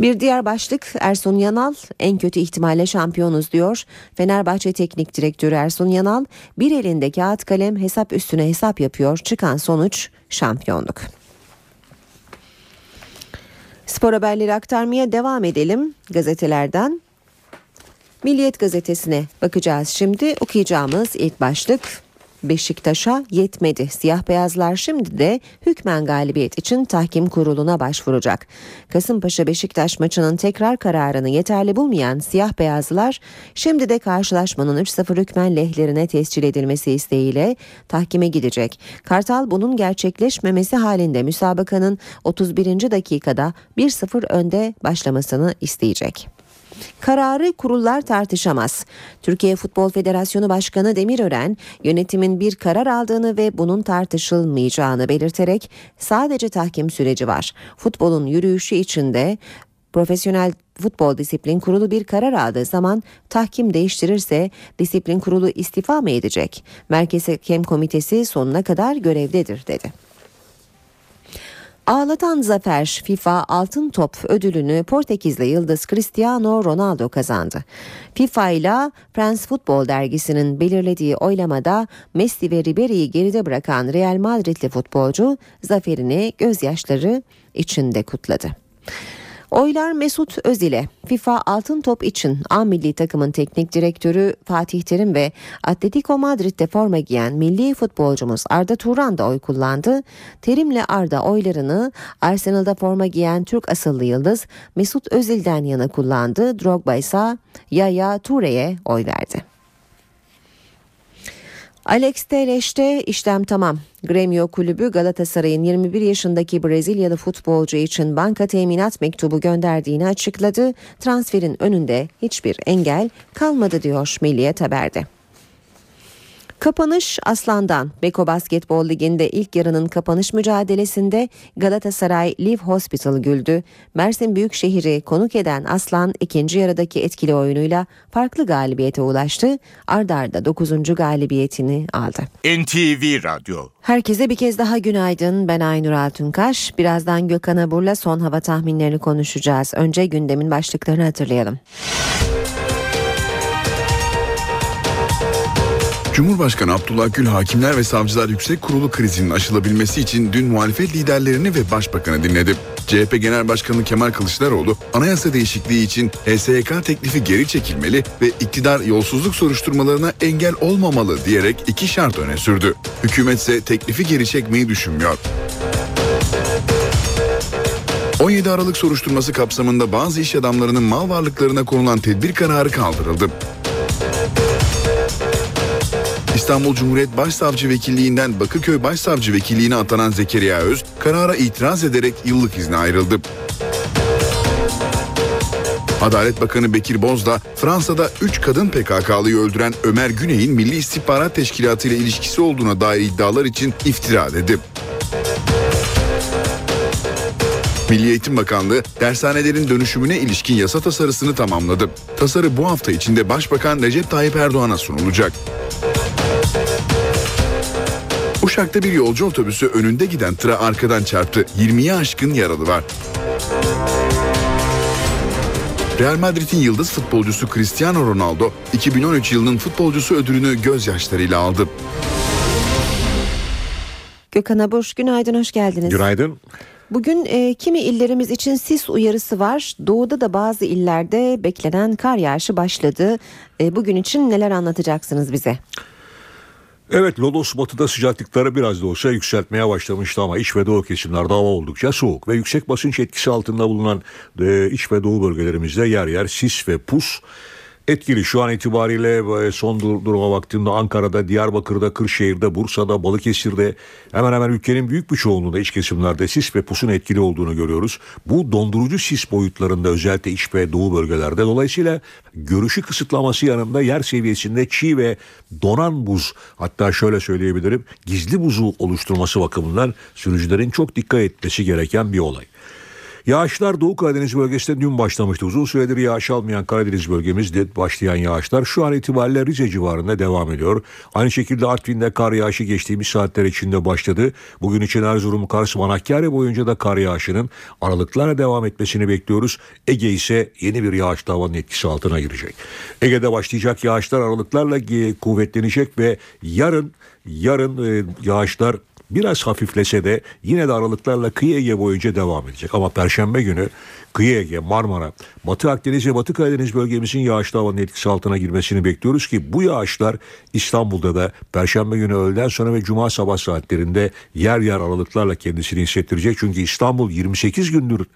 Bir diğer başlık Ersun Yanal en kötü ihtimalle şampiyonuz diyor. Fenerbahçe Teknik Direktörü Ersun Yanal bir elinde kağıt kalem hesap üstüne hesap yapıyor. Çıkan sonuç şampiyonluk. Spor haberleri aktarmaya devam edelim gazetelerden. Milliyet gazetesine bakacağız şimdi. Okuyacağımız ilk başlık Beşiktaş'a yetmedi. Siyah beyazlar şimdi de hükmen galibiyet için tahkim kuruluna başvuracak. Kasımpaşa Beşiktaş maçının tekrar kararını yeterli bulmayan siyah beyazlar şimdi de karşılaşmanın 3-0 hükmen lehlerine tescil edilmesi isteğiyle tahkime gidecek. Kartal bunun gerçekleşmemesi halinde müsabakanın 31. dakikada 1-0 önde başlamasını isteyecek. Kararı kurullar tartışamaz. Türkiye Futbol Federasyonu Başkanı Demirören yönetimin bir karar aldığını ve bunun tartışılmayacağını belirterek sadece tahkim süreci var. Futbolun yürüyüşü içinde Profesyonel Futbol Disiplin Kurulu bir karar aldığı zaman tahkim değiştirirse disiplin kurulu istifa mı edecek? Merkez Hakem Komitesi sonuna kadar görevdedir dedi. Ağlatan zafer FIFA Altın Top ödülünü Portekizli yıldız Cristiano Ronaldo kazandı. FIFA ile France Futbol dergisinin belirlediği oylamada Messi ve Ribery'i geride bırakan Real Madridli futbolcu zaferini gözyaşları içinde kutladı. Oylar Mesut Özil'e FIFA Altın Top için A milli takımın teknik direktörü Fatih Terim ve Atletico Madrid'de forma giyen milli futbolcumuz Arda Turan da oy kullandı. Terim'le Arda oylarını Arsenal'da forma giyen Türk asıllı yıldız Mesut Özil'den yana kullandı. Drogba ise Yaya Toure'ye oy verdi. Alex Telles işlem tamam. Gremio kulübü Galatasaray'ın 21 yaşındaki Brezilyalı futbolcu için banka teminat mektubu gönderdiğini açıkladı. Transferin önünde hiçbir engel kalmadı diyor Milliyet Haber'de. Kapanış Aslan'dan. Beko Basketbol Ligi'nde ilk yarının kapanış mücadelesinde Galatasaray Live Hospital güldü. Mersin Büyükşehir'i konuk eden Aslan ikinci yarıdaki etkili oyunuyla farklı galibiyete ulaştı. Ardarda arda 9. galibiyetini aldı. NTV Radyo Herkese bir kez daha günaydın. Ben Aynur Altunkaş. Birazdan Gökhan Abur'la son hava tahminlerini konuşacağız. Önce gündemin başlıklarını hatırlayalım. Cumhurbaşkanı Abdullah Gül Hakimler ve Savcılar Yüksek Kurulu krizinin aşılabilmesi için dün muhalefet liderlerini ve başbakanı dinledi. CHP Genel Başkanı Kemal Kılıçdaroğlu anayasa değişikliği için HSYK teklifi geri çekilmeli ve iktidar yolsuzluk soruşturmalarına engel olmamalı diyerek iki şart öne sürdü. Hükümet ise teklifi geri çekmeyi düşünmüyor. 17 Aralık soruşturması kapsamında bazı iş adamlarının mal varlıklarına konulan tedbir kararı kaldırıldı. İstanbul Cumhuriyet Başsavcı Vekilliğinden Bakırköy Başsavcı Vekilliğine atanan Zekeriya Öz, karara itiraz ederek yıllık izne ayrıldı. Adalet Bakanı Bekir Bozdağ, Fransa'da 3 kadın PKK'lıyı öldüren Ömer Güney'in Milli İstihbarat Teşkilatı ile ilişkisi olduğuna dair iddialar için iftira dedi. Milli Eğitim Bakanlığı dershanelerin dönüşümüne ilişkin yasa tasarısını tamamladı. Tasarı bu hafta içinde Başbakan Recep Tayyip Erdoğan'a sunulacak. Uşak'ta bir yolcu otobüsü önünde giden tıra arkadan çarptı. 20'ye aşkın yaralı var. Real Madrid'in yıldız futbolcusu Cristiano Ronaldo 2013 yılının futbolcusu ödülünü gözyaşlarıyla aldı. Gökhan Abur günaydın hoş geldiniz. Günaydın. Bugün e, kimi illerimiz için sis uyarısı var. Doğuda da bazı illerde beklenen kar yağışı başladı. E, bugün için neler anlatacaksınız bize? Evet Lodos batıda sıcaklıkları biraz da olsa yükseltmeye başlamıştı ama iç ve doğu kesimlerde hava oldukça soğuk ve yüksek basınç etkisi altında bulunan e, iç ve doğu bölgelerimizde yer yer sis ve pus etkili. Şu an itibariyle e, son duruma baktığımda Ankara'da, Diyarbakır'da, Kırşehir'de, Bursa'da, Balıkesir'de hemen hemen ülkenin büyük bir çoğunluğunda iç kesimlerde sis ve pusun etkili olduğunu görüyoruz. Bu dondurucu sis boyutlarında özellikle iç ve doğu bölgelerde. Dolayısıyla görüşü kısıtlaması yanında yer seviyesinde çiğ ve donan buz hatta şöyle söyleyebilirim gizli buzu oluşturması bakımından sürücülerin çok dikkat etmesi gereken bir olay. Yağışlar Doğu Karadeniz bölgesinde dün başlamıştı. Uzun süredir yağış almayan Karadeniz bölgemizde başlayan yağışlar şu an itibariyle Rize civarında devam ediyor. Aynı şekilde Artvin'de kar yağışı geçtiğimiz saatler içinde başladı. Bugün için Erzurum, Kars, Manakkari boyunca da kar yağışının aralıklarla devam etmesini bekliyoruz. Ege ise yeni bir yağış havanın etkisi altına girecek. Ege'de başlayacak yağışlar aralıklarla kuvvetlenecek ve yarın yarın e, yağışlar biraz hafiflese de yine de aralıklarla kıyı Ege boyunca devam edecek. Ama Perşembe günü kıyı Ege, Marmara, Batı Akdeniz ve Batı Karadeniz bölgemizin yağışlı havanın etkisi altına girmesini bekliyoruz ki bu yağışlar İstanbul'da da Perşembe günü öğleden sonra ve Cuma sabah saatlerinde yer yer aralıklarla kendisini hissettirecek. Çünkü İstanbul 28 gündür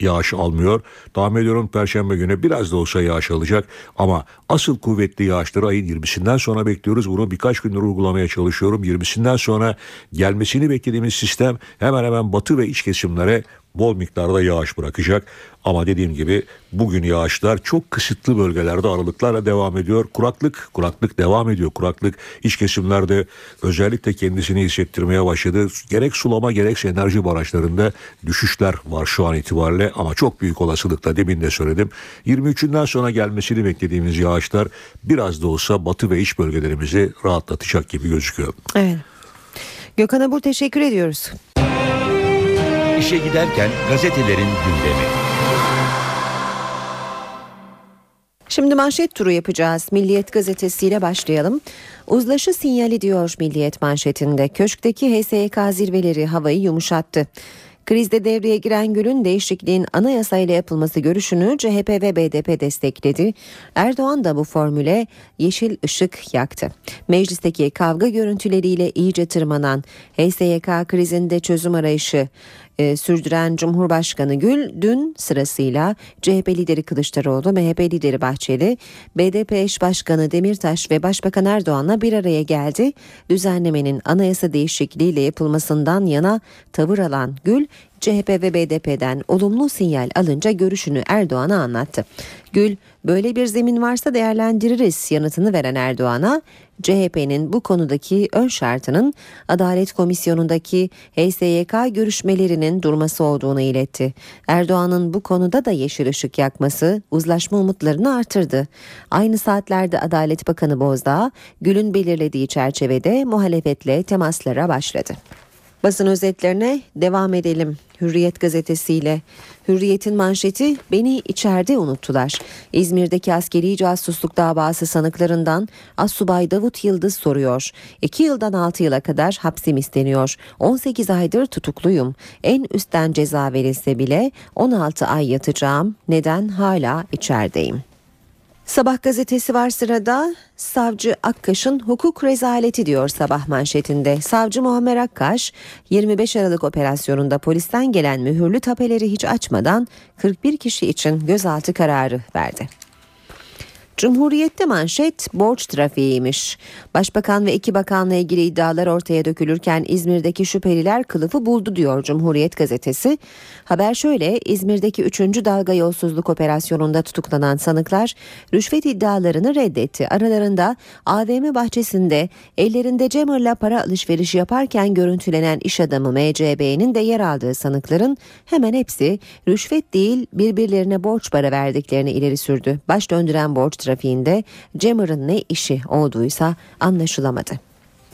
yağış almıyor. Tahmin ediyorum Perşembe günü biraz da olsa yağış alacak ama asıl kuvvetli yağışları ayın 20'sinden sonra bekliyoruz. Bunu birkaç gündür uygulamaya çalışıyorum. 20'sinden sonra gelmesini beklediğimiz sistem hemen hemen batı ve iç kesimlere bol miktarda yağış bırakacak. Ama dediğim gibi bugün yağışlar çok kısıtlı bölgelerde aralıklarla devam ediyor. Kuraklık, kuraklık devam ediyor. Kuraklık iç kesimlerde özellikle kendisini hissettirmeye başladı. Gerek sulama gerekse enerji barajlarında düşüşler var şu an itibariyle ama çok büyük olasılıkla demin de söyledim. 23'ünden sonra gelmesini beklediğimiz yağışlar biraz da olsa batı ve iç bölgelerimizi rahatlatacak gibi gözüküyor. Evet. Gökhan Abur teşekkür ediyoruz. İşe giderken gazetelerin gündemi. Şimdi manşet turu yapacağız. Milliyet gazetesiyle başlayalım. Uzlaşı sinyali diyor Milliyet manşetinde. Köşkteki HSYK zirveleri havayı yumuşattı. Krizde devreye giren Gül'ün değişikliğin anayasayla yapılması görüşünü CHP ve BDP destekledi. Erdoğan da bu formüle yeşil ışık yaktı. Meclisteki kavga görüntüleriyle iyice tırmanan HSYK krizinde çözüm arayışı e, sürdüren Cumhurbaşkanı Gül dün sırasıyla CHP lideri Kılıçdaroğlu, MHP lideri Bahçeli, BDP eş başkanı Demirtaş ve Başbakan Erdoğan'la bir araya geldi. Düzenlemenin anayasa değişikliğiyle yapılmasından yana tavır alan Gül, CHP ve BDP'den olumlu sinyal alınca görüşünü Erdoğan'a anlattı. Gül, böyle bir zemin varsa değerlendiririz yanıtını veren Erdoğan'a, CHP'nin bu konudaki ön şartının Adalet Komisyonu'ndaki HSYK görüşmelerinin durması olduğunu iletti. Erdoğan'ın bu konuda da yeşil ışık yakması uzlaşma umutlarını artırdı. Aynı saatlerde Adalet Bakanı Bozdağ, Gül'ün belirlediği çerçevede muhalefetle temaslara başladı. Basın özetlerine devam edelim. Hürriyet gazetesiyle. Hürriyet'in manşeti beni içeride unuttular. İzmir'deki askeri casusluk davası sanıklarından Assubay Davut Yıldız soruyor. 2 yıldan 6 yıla kadar hapsim isteniyor. 18 aydır tutukluyum. En üstten ceza verilse bile 16 ay yatacağım. Neden hala içerideyim? Sabah gazetesi var sırada. Savcı Akkaş'ın hukuk rezaleti diyor sabah manşetinde. Savcı Muammer Akkaş 25 Aralık operasyonunda polisten gelen mühürlü tapeleri hiç açmadan 41 kişi için gözaltı kararı verdi. Cumhuriyette manşet borç trafiğiymiş. Başbakan ve iki bakanla ilgili iddialar ortaya dökülürken İzmir'deki şüpheliler kılıfı buldu diyor Cumhuriyet gazetesi. Haber şöyle İzmir'deki 3. dalga yolsuzluk operasyonunda tutuklanan sanıklar rüşvet iddialarını reddetti. Aralarında AVM bahçesinde ellerinde Cemır'la para alışverişi yaparken görüntülenen iş adamı MCB'nin de yer aldığı sanıkların hemen hepsi rüşvet değil birbirlerine borç para verdiklerini ileri sürdü. Baş döndüren borç trafiğinde Cemmer'ın ne işi olduysa anlaşılamadı.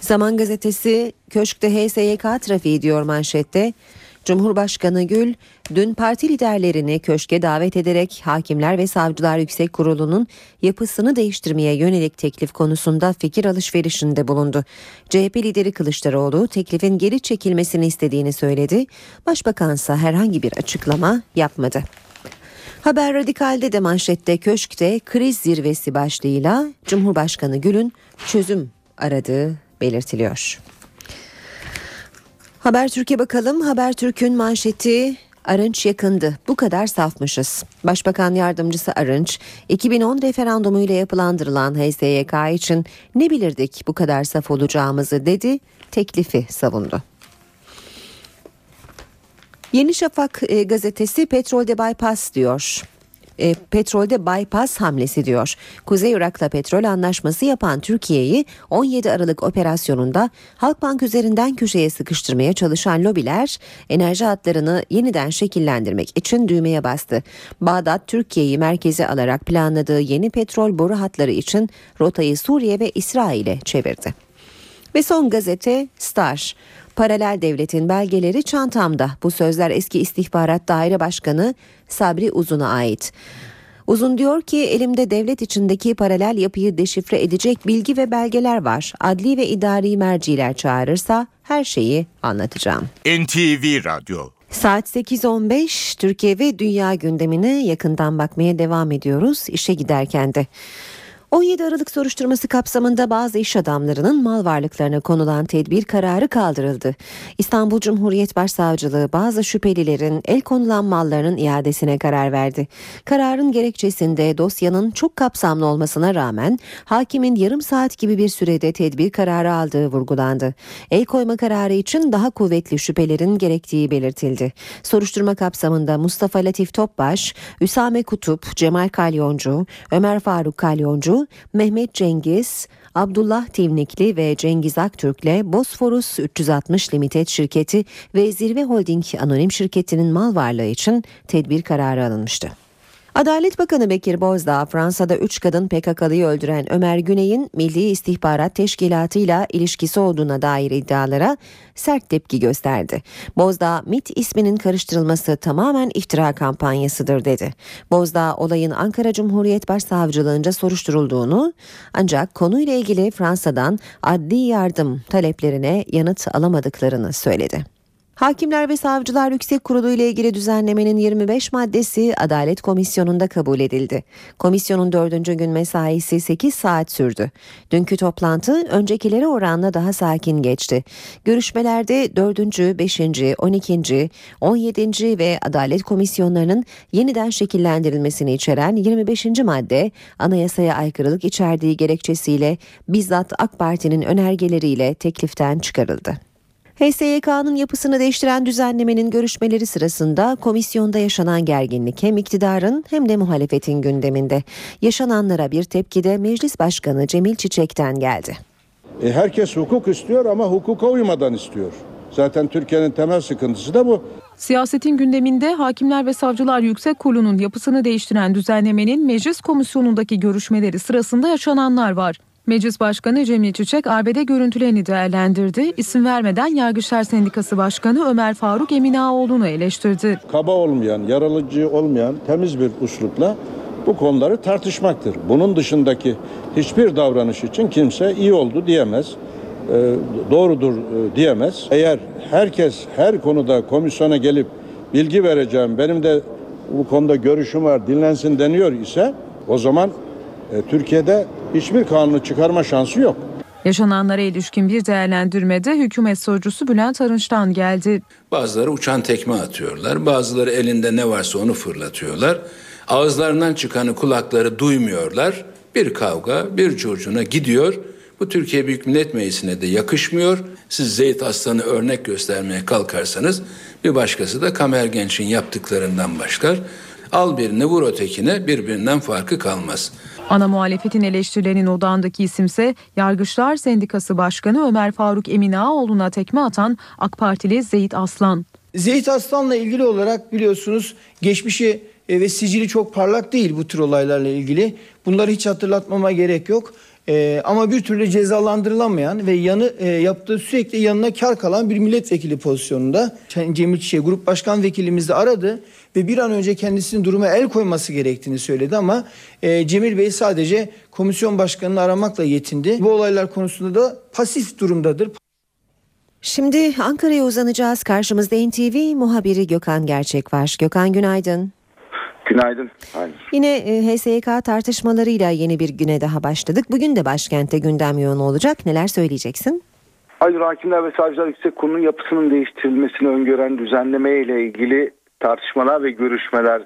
Zaman gazetesi köşkte HSYK trafiği diyor manşette. Cumhurbaşkanı Gül dün parti liderlerini köşke davet ederek Hakimler ve Savcılar Yüksek Kurulu'nun yapısını değiştirmeye yönelik teklif konusunda fikir alışverişinde bulundu. CHP lideri Kılıçdaroğlu teklifin geri çekilmesini istediğini söyledi. Başbakansa herhangi bir açıklama yapmadı. Haber Radikal'de de manşette köşkte kriz zirvesi başlığıyla Cumhurbaşkanı Gül'ün çözüm aradığı belirtiliyor. Haber Türkiye bakalım. Haber Türk'ün manşeti Arınç yakındı. Bu kadar safmışız. Başbakan yardımcısı Arınç, 2010 referandumuyla yapılandırılan HSYK için ne bilirdik bu kadar saf olacağımızı dedi, teklifi savundu. Yeni Şafak e, gazetesi petrolde bypass diyor. E, petrolde bypass hamlesi diyor. Kuzey Irak'la petrol anlaşması yapan Türkiye'yi 17 Aralık operasyonunda Halkbank üzerinden köşeye sıkıştırmaya çalışan lobiler enerji hatlarını yeniden şekillendirmek için düğmeye bastı. Bağdat Türkiye'yi merkeze alarak planladığı yeni petrol boru hatları için rotayı Suriye ve İsrail'e çevirdi. Ve son gazete Star. Paralel devletin belgeleri çantamda. Bu sözler eski istihbarat daire başkanı Sabri Uzun'a ait. Uzun diyor ki elimde devlet içindeki paralel yapıyı deşifre edecek bilgi ve belgeler var. Adli ve idari merciler çağırırsa her şeyi anlatacağım. NTV Radyo Saat 8.15 Türkiye ve dünya gündemine yakından bakmaya devam ediyoruz işe giderken de. 17 Aralık soruşturması kapsamında bazı iş adamlarının mal varlıklarına konulan tedbir kararı kaldırıldı. İstanbul Cumhuriyet Başsavcılığı bazı şüphelilerin el konulan mallarının iadesine karar verdi. Kararın gerekçesinde dosyanın çok kapsamlı olmasına rağmen hakimin yarım saat gibi bir sürede tedbir kararı aldığı vurgulandı. El koyma kararı için daha kuvvetli şüphelerin gerektiği belirtildi. Soruşturma kapsamında Mustafa Latif Topbaş, Üsame Kutup, Cemal Kalyoncu, Ömer Faruk Kalyoncu, Mehmet Cengiz, Abdullah Tivnikli ve Cengiz Aktürk'le Bosforus 360 Limited şirketi ve Zirve Holding Anonim şirketinin mal varlığı için tedbir kararı alınmıştı. Adalet Bakanı Bekir Bozdağ Fransa'da 3 kadın PKK'lıyı öldüren Ömer Güney'in Milli İstihbarat Teşkilatı ile ilişkisi olduğuna dair iddialara sert tepki gösterdi. Bozdağ MIT isminin karıştırılması tamamen iftira kampanyasıdır dedi. Bozdağ olayın Ankara Cumhuriyet Başsavcılığınca soruşturulduğunu ancak konuyla ilgili Fransa'dan adli yardım taleplerine yanıt alamadıklarını söyledi. Hakimler ve Savcılar Yüksek Kurulu ile ilgili düzenlemenin 25 maddesi Adalet Komisyonu'nda kabul edildi. Komisyonun dördüncü gün mesaisi 8 saat sürdü. Dünkü toplantı öncekilere oranla daha sakin geçti. Görüşmelerde 4. 5. 12. 17. ve Adalet Komisyonlarının yeniden şekillendirilmesini içeren 25. madde anayasaya aykırılık içerdiği gerekçesiyle bizzat AK Parti'nin önergeleriyle tekliften çıkarıldı. HSYK'nın yapısını değiştiren düzenlemenin görüşmeleri sırasında komisyonda yaşanan gerginlik hem iktidarın hem de muhalefetin gündeminde. Yaşananlara bir tepki de Meclis Başkanı Cemil Çiçek'ten geldi. E, herkes hukuk istiyor ama hukuka uymadan istiyor. Zaten Türkiye'nin temel sıkıntısı da bu. Siyasetin gündeminde Hakimler ve Savcılar Yüksek Kurulu'nun yapısını değiştiren düzenlemenin meclis komisyonundaki görüşmeleri sırasında yaşananlar var. Meclis Başkanı Cemil Çiçek arbede görüntülerini değerlendirdi. İsim vermeden Yargıçlar Sendikası Başkanı Ömer Faruk Eminaoğlu'nu eleştirdi. Kaba olmayan, yaralıcı olmayan temiz bir uslupla bu konuları tartışmaktır. Bunun dışındaki hiçbir davranış için kimse iyi oldu diyemez. E, doğrudur e, diyemez. Eğer herkes her konuda komisyona gelip bilgi vereceğim, benim de bu konuda görüşüm var dinlensin deniyor ise o zaman Türkiye'de hiçbir kanunu çıkarma şansı yok. Yaşananlara ilişkin bir değerlendirmede hükümet sözcüsü Bülent Arınç'tan geldi. Bazıları uçan tekme atıyorlar, bazıları elinde ne varsa onu fırlatıyorlar. Ağızlarından çıkanı kulakları duymuyorlar. Bir kavga, bir curcuna gidiyor. Bu Türkiye Büyük Millet Meclisi'ne de yakışmıyor. Siz Zeyt Aslan'ı örnek göstermeye kalkarsanız bir başkası da Kamer Genç'in yaptıklarından başlar. Al birini vur ötekine birbirinden farkı kalmaz. Ana muhalefetin eleştirilerinin odağındaki isimse Yargıçlar Sendikası Başkanı Ömer Faruk Eminaoğlu'na tekme atan AK Partili Zeyit Aslan. Zeyit Aslan'la ilgili olarak biliyorsunuz geçmişi e, ve sicili çok parlak değil bu tür olaylarla ilgili. Bunları hiç hatırlatmama gerek yok. Ee, ama bir türlü cezalandırılamayan ve yanı e, yaptığı sürekli yanına kar kalan bir milletvekili pozisyonunda Cemil Çiçek Grup Başkan Vekilimiz aradı ve bir an önce kendisinin duruma el koyması gerektiğini söyledi ama e, Cemil Bey sadece komisyon başkanını aramakla yetindi. Bu olaylar konusunda da pasif durumdadır. Şimdi Ankara'ya uzanacağız. Karşımızda NTV muhabiri Gökhan Gerçek var. Gökhan günaydın. Günaydın. Hayır. Yine e, HSYK tartışmalarıyla yeni bir güne daha başladık. Bugün de başkentte gündem yoğun olacak. Neler söyleyeceksin? Hayır, Hakimler ve Savcılar Yüksek Kurulu'nun yapısının değiştirilmesini öngören düzenleme ile ilgili tartışmalar ve görüşmeler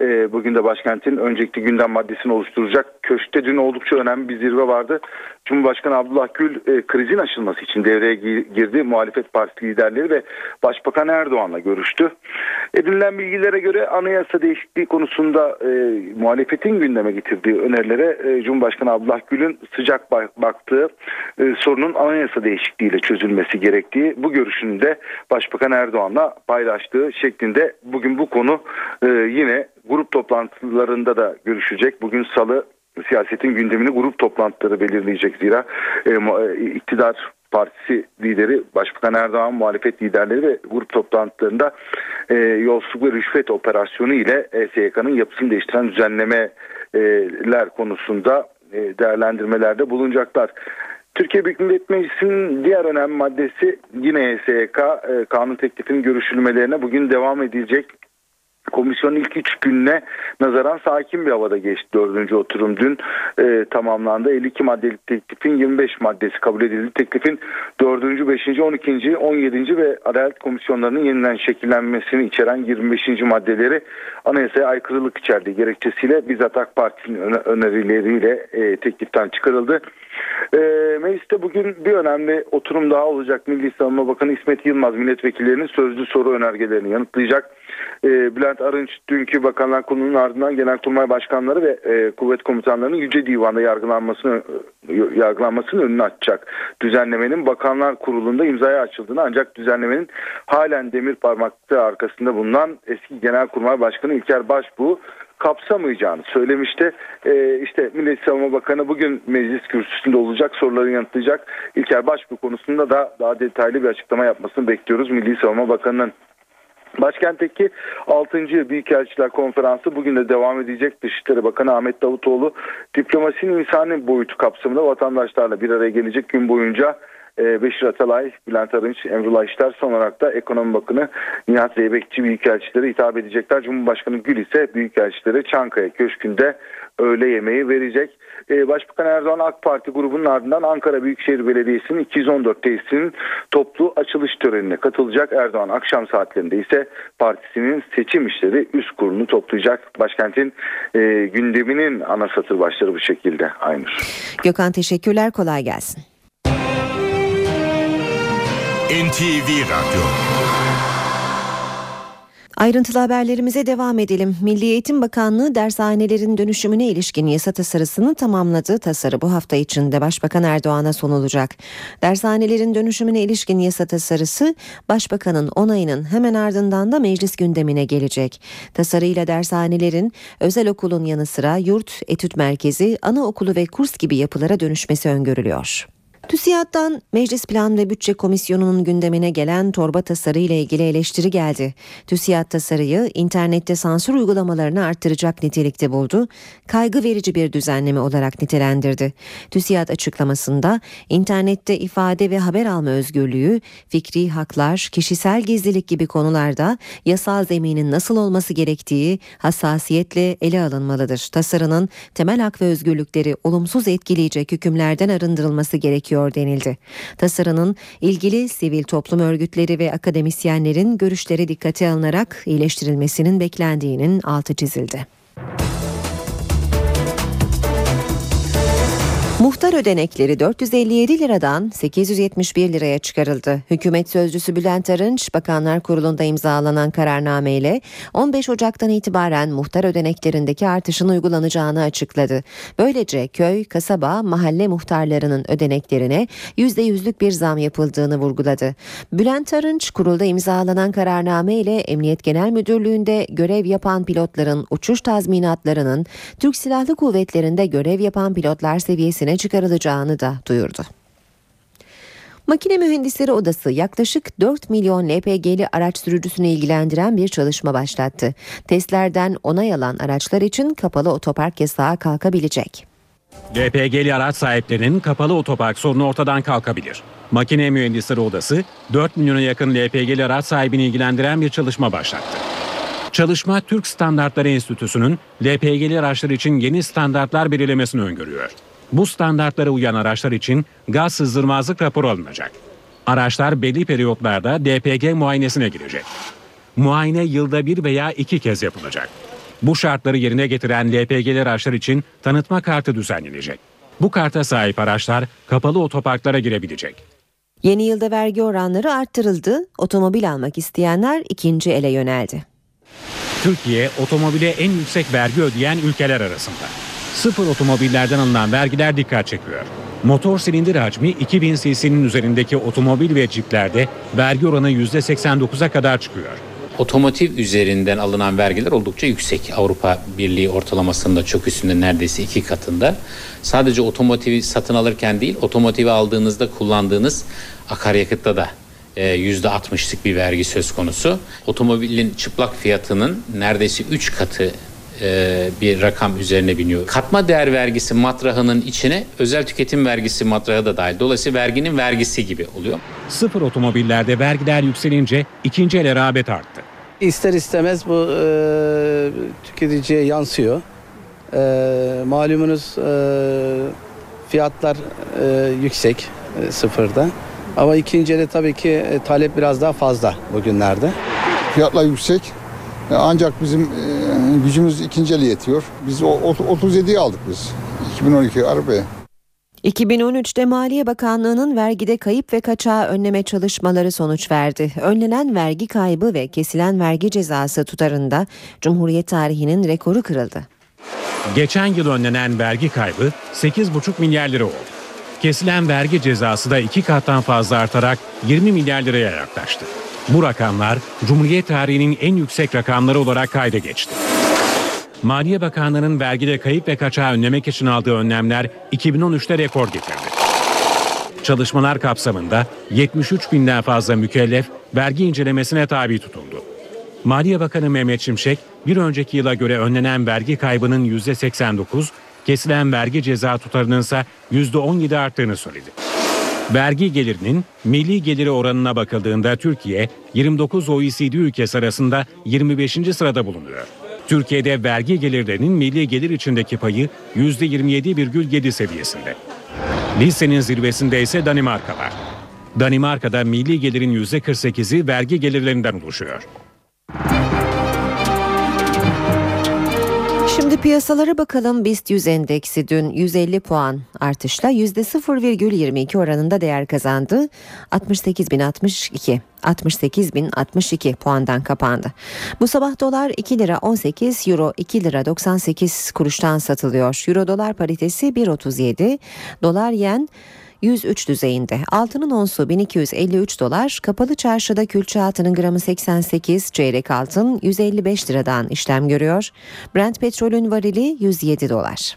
e, bugün de başkentin öncelikli gündem maddesini oluşturacak. Köşkte dün oldukça önemli bir zirve vardı. Cumhurbaşkanı Abdullah Gül e, krizin aşılması için devreye girdi. Muhalefet partisi liderleri ve Başbakan Erdoğan'la görüştü. Edinilen bilgilere göre anayasa değişikliği konusunda e, muhalefetin gündeme getirdiği önerilere e, Cumhurbaşkanı Abdullah Gül'ün sıcak baktığı e, sorunun anayasa değişikliğiyle çözülmesi gerektiği bu görüşünü de Başbakan Erdoğan'la paylaştığı şeklinde bugün bu konu e, yine grup toplantılarında da görüşecek. Bugün salı siyasetin gündemini grup toplantıları belirleyecek zira e, e, iktidar Partisi lideri Başbakan Erdoğan muhalefet liderleri ve grup toplantılarında e, yolsuzluk ve rüşvet operasyonu ile ESYK'nın yapısını değiştiren düzenlemeler konusunda e, değerlendirmelerde bulunacaklar. Türkiye Büyük Millet Meclisi'nin diğer önemli maddesi yine ESYK e, kanun teklifinin görüşülmelerine bugün devam edilecek. Komisyonun ilk üç gününe nazaran sakin bir havada geçti. Dördüncü oturum dün e, tamamlandı. 52 maddelik teklifin 25 maddesi kabul edildi. Teklifin dördüncü, beşinci, 12. 17. ve Adalet Komisyonlarının yeniden şekillenmesini içeren 25. maddeleri anayasaya aykırılık içerdiği gerekçesiyle bizzat AK Parti'nin önerileriyle e, tekliften çıkarıldı. E, mecliste bugün bir önemli oturum daha olacak. Milli Savunma Bakanı İsmet Yılmaz milletvekillerinin sözlü soru önergelerini yanıtlayacak. E, Bülent Arınç dünkü Bakanlar Kurulu'nun ardından Genelkurmay Başkanları ve e, kuvvet komutanlarının Yüce Divan'da yargılanmasını e, yargılanmasının önünü açacak. Düzenlemenin Bakanlar Kurulu'nda imzaya açıldığını ancak düzenlemenin halen demir parmakta arkasında bulunan eski Genelkurmay Başkanı İlker Başbuğ kapsamayacağını söylemişti. Ee, işte Milli Savunma Bakanı bugün meclis kürsüsünde olacak soruları yanıtlayacak. İlker Başbuğ konusunda da daha detaylı bir açıklama yapmasını bekliyoruz Milli Savunma Bakanı'nın. Başkentteki 6. Büyükelçiler Konferansı bugün de devam edecek. Dışişleri Bakanı Ahmet Davutoğlu diplomasinin insani boyutu kapsamında vatandaşlarla bir araya gelecek gün boyunca e, Beşir Atalay, Bülent Arınç, Emrullah İşler son olarak da Ekonomi Bakanı Nihat Zeybekçi Büyükelçilere hitap edecekler. Cumhurbaşkanı Gül ise Büyükelçilere Çankaya Köşkü'nde öğle yemeği verecek. Ee, Başbakan Erdoğan AK Parti grubunun ardından Ankara Büyükşehir Belediyesi'nin 214 tesisinin toplu açılış törenine katılacak. Erdoğan akşam saatlerinde ise partisinin seçim işleri üst kurulunu toplayacak. Başkentin e, gündeminin ana satır başları bu şekilde. Aynur. Gökhan teşekkürler kolay gelsin. NTV Radyo Ayrıntılı haberlerimize devam edelim. Milli Eğitim Bakanlığı dershanelerin dönüşümüne ilişkin yasa tasarısını tamamladı. Tasarı bu hafta içinde Başbakan Erdoğan'a sunulacak. Dershanelerin dönüşümüne ilişkin yasa tasarısı Başbakanın onayının hemen ardından da meclis gündemine gelecek. Tasarıyla dershanelerin özel okulun yanı sıra yurt, etüt merkezi, anaokulu ve kurs gibi yapılara dönüşmesi öngörülüyor. TÜSİAD'dan Meclis Plan ve Bütçe Komisyonu'nun gündemine gelen torba tasarı ile ilgili eleştiri geldi. TÜSİAD tasarıyı internette sansür uygulamalarını arttıracak nitelikte buldu. Kaygı verici bir düzenleme olarak nitelendirdi. TÜSİAD açıklamasında internette ifade ve haber alma özgürlüğü, fikri haklar, kişisel gizlilik gibi konularda yasal zeminin nasıl olması gerektiği hassasiyetle ele alınmalıdır. Tasarının temel hak ve özgürlükleri olumsuz etkileyecek hükümlerden arındırılması gerekiyor gerekiyor denildi. Tasarının ilgili sivil toplum örgütleri ve akademisyenlerin görüşleri dikkate alınarak iyileştirilmesinin beklendiğinin altı çizildi. Muhtar ödenekleri 457 liradan 871 liraya çıkarıldı. Hükümet sözcüsü Bülent Arınç, Bakanlar Kurulu'nda imzalanan kararnameyle 15 Ocak'tan itibaren muhtar ödeneklerindeki artışın uygulanacağını açıkladı. Böylece köy, kasaba, mahalle muhtarlarının ödeneklerine %100'lük bir zam yapıldığını vurguladı. Bülent Arınç, kurulda imzalanan kararname ile Emniyet Genel Müdürlüğü'nde görev yapan pilotların uçuş tazminatlarının Türk Silahlı Kuvvetleri'nde görev yapan pilotlar seviyesine çıkarılacağını da duyurdu. Makine Mühendisleri Odası yaklaşık 4 milyon LPG'li araç sürücüsünü ilgilendiren bir çalışma başlattı. Testlerden onay alan araçlar için kapalı otopark yasağı kalkabilecek. LPG'li araç sahiplerinin kapalı otopark sorunu ortadan kalkabilir. Makine Mühendisleri Odası 4 milyona yakın LPG'li araç sahibini ilgilendiren bir çalışma başlattı. Çalışma Türk Standartları Enstitüsü'nün LPG'li araçlar için yeni standartlar belirlemesini öngörüyor. Bu standartlara uyan araçlar için gaz sızdırmazlık raporu alınacak. Araçlar belli periyotlarda DPG muayenesine girecek. Muayene yılda bir veya iki kez yapılacak. Bu şartları yerine getiren LPG'li araçlar için tanıtma kartı düzenlenecek. Bu karta sahip araçlar kapalı otoparklara girebilecek. Yeni yılda vergi oranları arttırıldı. Otomobil almak isteyenler ikinci ele yöneldi. Türkiye otomobile en yüksek vergi ödeyen ülkeler arasında. Sıfır otomobillerden alınan vergiler dikkat çekiyor. Motor silindir hacmi 2000 cc'nin üzerindeki otomobil ve ciplerde vergi oranı %89'a kadar çıkıyor. Otomotiv üzerinden alınan vergiler oldukça yüksek. Avrupa Birliği ortalamasında çok üstünde neredeyse iki katında. Sadece otomotivi satın alırken değil, otomotivi aldığınızda kullandığınız akaryakıtta da yüzde 60'lık bir vergi söz konusu. Otomobilin çıplak fiyatının neredeyse 3 katı e, bir rakam üzerine biniyor. Katma değer vergisi matrahının içine özel tüketim vergisi matrahı da dahil. Dolayısıyla verginin vergisi gibi oluyor. Sıfır otomobillerde vergiler yükselince ikinci el rağbet arttı. İster istemez bu e, tüketiciye yansıyor. E, malumunuz e, fiyatlar e, yüksek e, sıfırda. Ama ikinci elde tabii ki e, talep biraz daha fazla bugünlerde. Fiyatlar yüksek. E, ancak bizim e, gücümüz ikinci eli yetiyor. Biz 37'yi aldık biz. 2012 arabaya. 2013'te Maliye Bakanlığı'nın vergide kayıp ve kaçağı önleme çalışmaları sonuç verdi. Önlenen vergi kaybı ve kesilen vergi cezası tutarında Cumhuriyet tarihinin rekoru kırıldı. Geçen yıl önlenen vergi kaybı 8,5 milyar lira oldu. Kesilen vergi cezası da iki kattan fazla artarak 20 milyar liraya yaklaştı. Bu rakamlar Cumhuriyet tarihinin en yüksek rakamları olarak kayda geçti. Maliye Bakanlığı'nın vergide kayıp ve kaçağı önlemek için aldığı önlemler 2013'te rekor getirdi. Çalışmalar kapsamında 73 binden fazla mükellef vergi incelemesine tabi tutuldu. Maliye Bakanı Mehmet Şimşek bir önceki yıla göre önlenen vergi kaybının %89, kesilen vergi ceza tutarının ise %17 arttığını söyledi. Vergi gelirinin milli geliri oranına bakıldığında Türkiye 29 OECD ülkesi arasında 25. sırada bulunuyor. Türkiye'de vergi gelirlerinin milli gelir içindeki payı %27,7 seviyesinde. Listenin zirvesinde ise Danimarka var. Danimarka'da milli gelirin %48'i vergi gelirlerinden oluşuyor. Piyasalara bakalım. BIST 100 endeksi dün 150 puan artışla %0,22 oranında değer kazandı. 68.062 68.062 puandan kapandı. Bu sabah dolar 2 lira 18, euro 2 lira 98 kuruştan satılıyor. Euro dolar paritesi 1.37, dolar yen 103 düzeyinde. Altının onsu 1253 dolar, kapalı çarşıda külçe altının gramı 88, çeyrek altın 155 liradan işlem görüyor. Brent petrolün varili 107 dolar.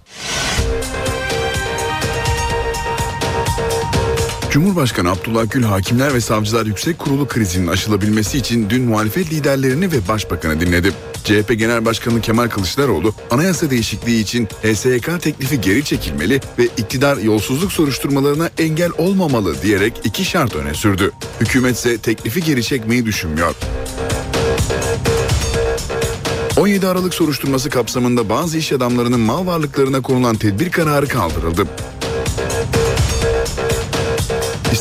Cumhurbaşkanı Abdullah Gül Hakimler ve Savcılar Yüksek Kurulu krizinin aşılabilmesi için dün muhalefet liderlerini ve başbakanı dinledi. CHP Genel Başkanı Kemal Kılıçdaroğlu anayasa değişikliği için HSYK teklifi geri çekilmeli ve iktidar yolsuzluk soruşturmalarına engel olmamalı diyerek iki şart öne sürdü. Hükümet ise teklifi geri çekmeyi düşünmüyor. 17 Aralık soruşturması kapsamında bazı iş adamlarının mal varlıklarına konulan tedbir kararı kaldırıldı.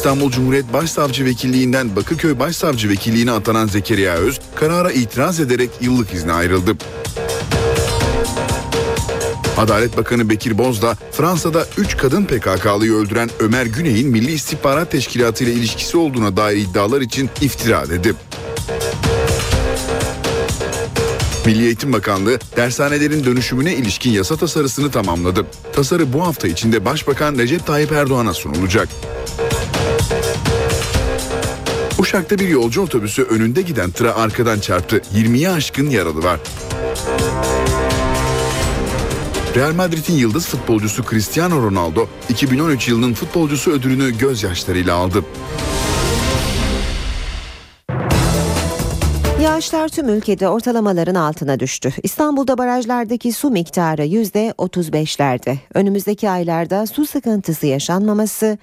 İstanbul Cumhuriyet Başsavcı Vekilliğinden Bakırköy Başsavcı Vekilliğine atanan Zekeriya Öz, karara itiraz ederek yıllık izne ayrıldı. Adalet Bakanı Bekir Bozdağ, Fransa'da 3 kadın PKK'lıyı öldüren Ömer Güney'in Milli İstihbarat Teşkilatı ile ilişkisi olduğuna dair iddialar için iftira dedi. Milli Eğitim Bakanlığı dershanelerin dönüşümüne ilişkin yasa tasarısını tamamladı. Tasarı bu hafta içinde Başbakan Recep Tayyip Erdoğan'a sunulacak. Uşak'ta bir yolcu otobüsü önünde giden tıra arkadan çarptı. 20'ye aşkın yaralı var. Real Madrid'in yıldız futbolcusu Cristiano Ronaldo 2013 yılının futbolcusu ödülünü gözyaşlarıyla aldı. Yağışlar tüm ülkede ortalamaların altına düştü. İstanbul'da barajlardaki su miktarı %35'lerde. Önümüzdeki aylarda su sıkıntısı yaşanmaması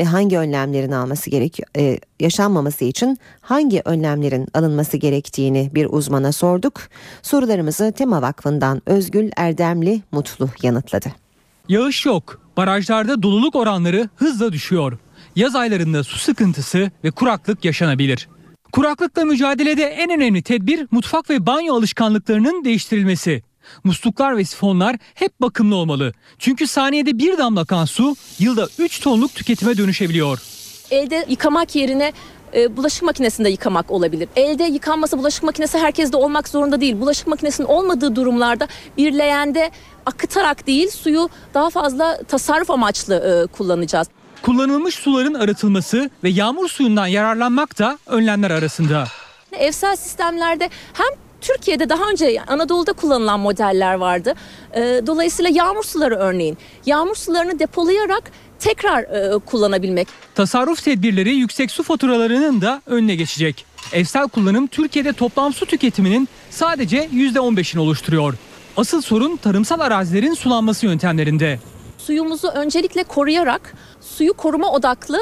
ve hangi önlemlerin alması gerek e, yaşanmaması için hangi önlemlerin alınması gerektiğini bir uzmana sorduk. Sorularımızı Tema Vakfı'ndan Özgül Erdemli Mutlu yanıtladı. Yağış yok. Barajlarda doluluk oranları hızla düşüyor. Yaz aylarında su sıkıntısı ve kuraklık yaşanabilir. Kuraklıkla mücadelede en önemli tedbir mutfak ve banyo alışkanlıklarının değiştirilmesi. Musluklar ve sifonlar hep bakımlı olmalı. Çünkü saniyede bir damla kan su yılda 3 tonluk tüketime dönüşebiliyor. Elde yıkamak yerine e, bulaşık makinesinde yıkamak olabilir. Elde yıkanması bulaşık makinesi herkeste olmak zorunda değil. Bulaşık makinesinin olmadığı durumlarda bir leğende akıtarak değil suyu daha fazla tasarruf amaçlı e, kullanacağız. Kullanılmış suların arıtılması ve yağmur suyundan yararlanmak da önlemler arasında. evsel sistemlerde hem Türkiye'de daha önce Anadolu'da kullanılan modeller vardı. E, dolayısıyla yağmur suları örneğin. Yağmur sularını depolayarak tekrar e, kullanabilmek. Tasarruf tedbirleri yüksek su faturalarının da önüne geçecek. Evsel kullanım Türkiye'de toplam su tüketiminin sadece %15'ini oluşturuyor. Asıl sorun tarımsal arazilerin sulanması yöntemlerinde. Suyumuzu öncelikle koruyarak suyu koruma odaklı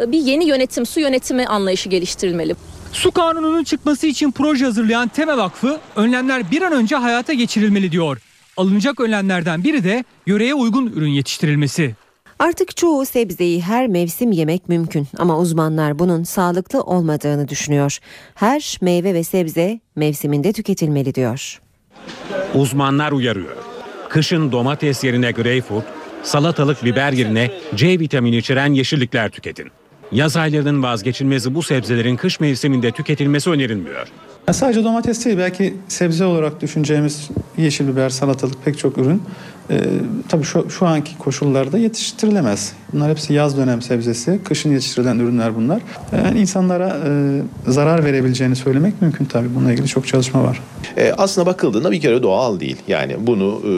e, bir yeni yönetim, su yönetimi anlayışı geliştirilmeli. Su kanununun çıkması için proje hazırlayan Temel Vakfı önlemler bir an önce hayata geçirilmeli diyor. Alınacak önlemlerden biri de yöreye uygun ürün yetiştirilmesi. Artık çoğu sebzeyi her mevsim yemek mümkün ama uzmanlar bunun sağlıklı olmadığını düşünüyor. Her meyve ve sebze mevsiminde tüketilmeli diyor. Uzmanlar uyarıyor. Kışın domates yerine greyfurt, salatalık biber yerine C vitamini içeren yeşillikler tüketin. Yaz aylarının vazgeçilmezi bu sebzelerin kış mevsiminde tüketilmesi önerilmiyor. Ya Sadece domates değil belki sebze olarak düşüneceğimiz yeşil biber, salatalık pek çok ürün e, tabii şu, şu anki koşullarda yetiştirilemez. Bunlar hepsi yaz dönem sebzesi, kışın yetiştirilen ürünler bunlar. Yani insanlara e, zarar verebileceğini söylemek mümkün tabii. Bununla ilgili çok çalışma var. E, aslında bakıldığında bir kere doğal değil. Yani bunu e,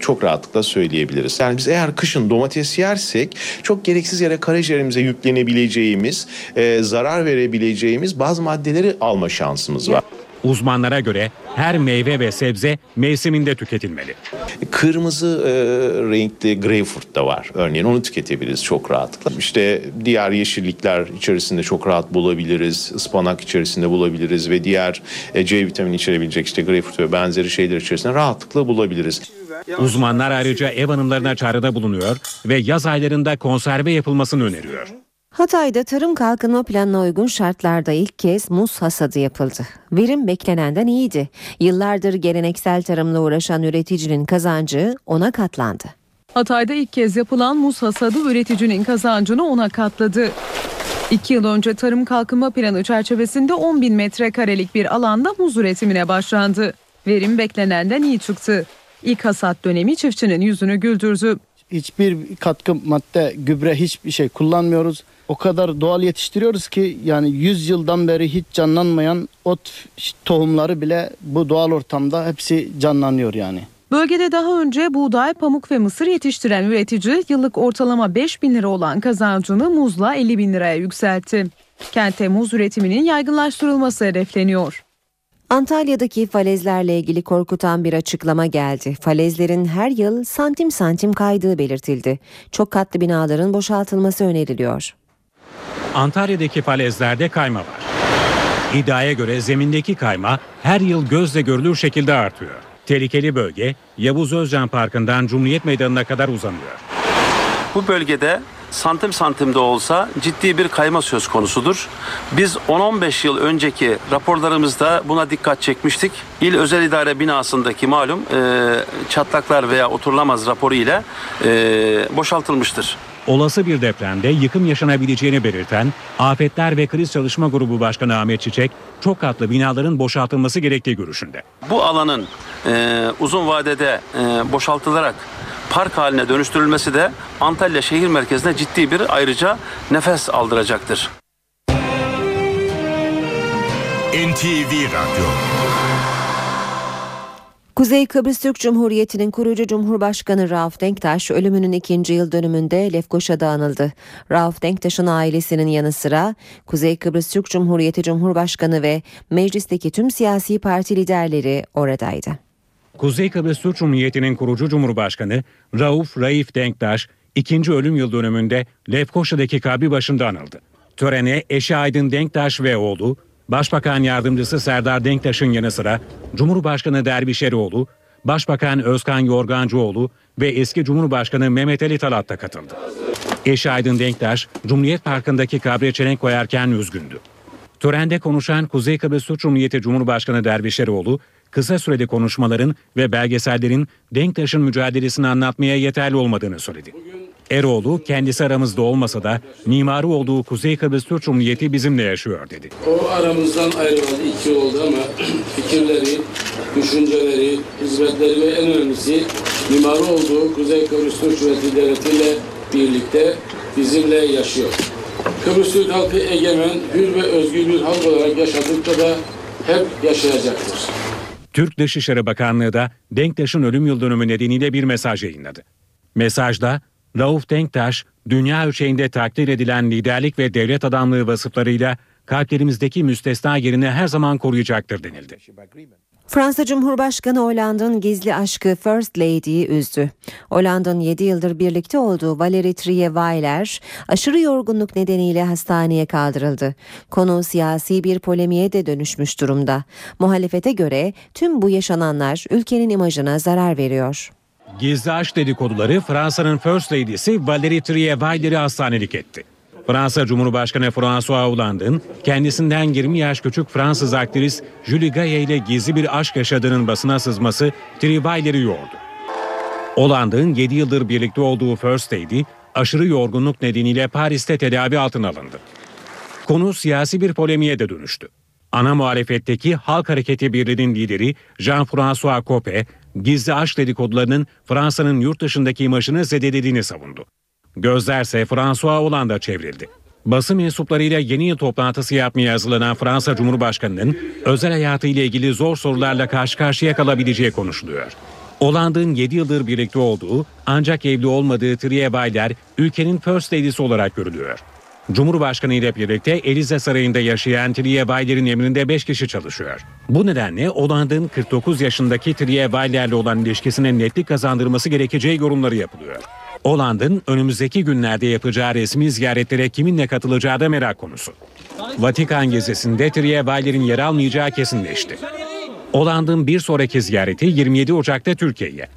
çok rahatlıkla söyleyebiliriz. Yani biz eğer kışın domates yersek çok gereksiz yere karaciğerimize yüklenebileceğimiz, e, zarar verebileceğimiz bazı maddeleri alma şansımız var. Uzmanlara göre her meyve ve sebze mevsiminde tüketilmeli. Kırmızı e, renkli greyfurt da var. Örneğin onu tüketebiliriz çok rahatlıkla. İşte diğer yeşillikler içerisinde çok rahat bulabiliriz. Ispanak içerisinde bulabiliriz ve diğer e, C vitamini içerebilecek işte greyfurt ve benzeri şeyler içerisinde rahatlıkla bulabiliriz. Uzmanlar ayrıca ev hanımlarına çağrıda bulunuyor ve yaz aylarında konserve yapılmasını öneriyor. Hatay'da tarım kalkınma planına uygun şartlarda ilk kez muz hasadı yapıldı. Verim beklenenden iyiydi. Yıllardır geleneksel tarımla uğraşan üreticinin kazancı ona katlandı. Hatay'da ilk kez yapılan muz hasadı üreticinin kazancını ona katladı. İki yıl önce tarım kalkınma planı çerçevesinde 10 bin metrekarelik bir alanda muz üretimine başlandı. Verim beklenenden iyi çıktı. İlk hasat dönemi çiftçinin yüzünü güldürdü. Hiçbir katkı madde, gübre hiçbir şey kullanmıyoruz. O kadar doğal yetiştiriyoruz ki yani 100 yıldan beri hiç canlanmayan ot tohumları bile bu doğal ortamda hepsi canlanıyor yani. Bölgede daha önce buğday, pamuk ve mısır yetiştiren üretici yıllık ortalama 5 bin lira olan kazancını muzla 50 bin liraya yükseltti. Kente muz üretiminin yaygınlaştırılması hedefleniyor. Antalya'daki falezlerle ilgili korkutan bir açıklama geldi. Falezlerin her yıl santim santim kaydığı belirtildi. Çok katlı binaların boşaltılması öneriliyor. Antalya'daki falezlerde kayma var. İddiaya göre zemindeki kayma her yıl gözle görülür şekilde artıyor. Tehlikeli bölge Yavuz Özcan Parkı'ndan Cumhuriyet Meydanı'na kadar uzanıyor. Bu bölgede santim santim de olsa ciddi bir kayma söz konusudur. Biz 10-15 yıl önceki raporlarımızda buna dikkat çekmiştik. İl Özel İdare binasındaki malum e, çatlaklar veya oturulamaz raporu ile e, boşaltılmıştır. Olası bir depremde yıkım yaşanabileceğini belirten Afetler ve Kriz Çalışma Grubu Başkanı Ahmet Çiçek, çok katlı binaların boşaltılması gerektiği görüşünde. Bu alanın e, uzun vadede e, boşaltılarak park haline dönüştürülmesi de Antalya şehir merkezine ciddi bir ayrıca nefes aldıracaktır. NTV Radyo Kuzey Kıbrıs Türk Cumhuriyeti'nin kurucu Cumhurbaşkanı Rauf Denktaş ölümünün ikinci yıl dönümünde Lefkoşa'da anıldı. Rauf Denktaş'ın ailesinin yanı sıra Kuzey Kıbrıs Türk Cumhuriyeti Cumhurbaşkanı ve meclisteki tüm siyasi parti liderleri oradaydı. Kuzey Kıbrıs Türk Cumhuriyeti'nin kurucu Cumhurbaşkanı Rauf Raif Denktaş ikinci ölüm yıl dönümünde Lefkoşa'daki kabri başında anıldı. Törene eşi Aydın Denktaş ve oğlu, Başbakan Yardımcısı Serdar Denktaş'ın yanı sıra Cumhurbaşkanı Derviş Eroğlu, Başbakan Özkan Yorgancıoğlu ve eski Cumhurbaşkanı Mehmet Ali Talat da katıldı. Eşi Aydın Denktaş, Cumhuriyet Parkı'ndaki kabre çelenk koyarken üzgündü. Törende konuşan Kuzey Kıbrıs Türk Cumhuriyeti Cumhurbaşkanı Derviş Eroğlu, kısa sürede konuşmaların ve belgesellerin Denktaş'ın mücadelesini anlatmaya yeterli olmadığını söyledi. Eroğlu kendisi aramızda olmasa da mimarı olduğu Kuzey Kıbrıs Türk Cumhuriyeti bizimle yaşıyor dedi. O aramızdan ayrılalı iki oldu ama fikirleri, düşünceleri, hizmetleri ve en önemlisi mimarı olduğu Kuzey Kıbrıs Türk Cumhuriyeti Devleti ile birlikte bizimle yaşıyor. Kıbrıs Türk halkı egemen, hür ve özgür bir halk olarak yaşadıkça da hep yaşayacaktır. Türk Dışişleri Bakanlığı da Denktaş'ın ölüm yıl dönümü nedeniyle bir mesaj yayınladı. Mesajda Rauf Denktaş, dünya ölçeğinde takdir edilen liderlik ve devlet adamlığı vasıflarıyla kalplerimizdeki müstesna yerini her zaman koruyacaktır denildi. Fransa Cumhurbaşkanı Hollande'ın gizli aşkı First Lady'yi üzdü. Hollande'ın 7 yıldır birlikte olduğu Valérie Trierweiler aşırı yorgunluk nedeniyle hastaneye kaldırıldı. Konu siyasi bir polemiğe de dönüşmüş durumda. Muhalefete göre tüm bu yaşananlar ülkenin imajına zarar veriyor. Gizli aşk dedikoduları Fransa'nın First Lady'si Valérie Trierweiler'i hastanelik etti. Fransa Cumhurbaşkanı François Hollande'ın kendisinden 20 yaş küçük Fransız aktris Julie Gaye ile gizli bir aşk yaşadığının basına sızması Trierweiler'i yordu. Hollande'ın 7 yıldır birlikte olduğu First Lady aşırı yorgunluk nedeniyle Paris'te tedavi altına alındı. Konu siyasi bir polemiğe de dönüştü. Ana muhalefetteki Halk Hareketi Birliği'nin lideri Jean-François Copé, gizli aşk dedikodularının Fransa'nın yurt dışındaki imajını zedelediğini savundu. Gözlerse François Hollande'a çevrildi. Basın mensuplarıyla yeni yıl toplantısı yapmaya hazırlanan Fransa Cumhurbaşkanı'nın özel hayatı ile ilgili zor sorularla karşı karşıya kalabileceği konuşuluyor. Hollande'ın 7 yıldır birlikte olduğu ancak evli olmadığı Trierweiler ülkenin First Lady'si olarak görülüyor. Cumhurbaşkanı ile birlikte Elize Sarayı'nda yaşayan Trierweiler'in emrinde 5 kişi çalışıyor. Bu nedenle Hollande'ın 49 yaşındaki Trierweiler'le olan ilişkisine netlik kazandırması gerekeceği yorumları yapılıyor. Hollande'ın önümüzdeki günlerde yapacağı resmi ziyaretlere kiminle katılacağı da merak konusu. Vatikan gezisinde Trierweiler'in yer almayacağı kesinleşti. Hollande'ın bir sonraki ziyareti 27 Ocak'ta Türkiye'ye.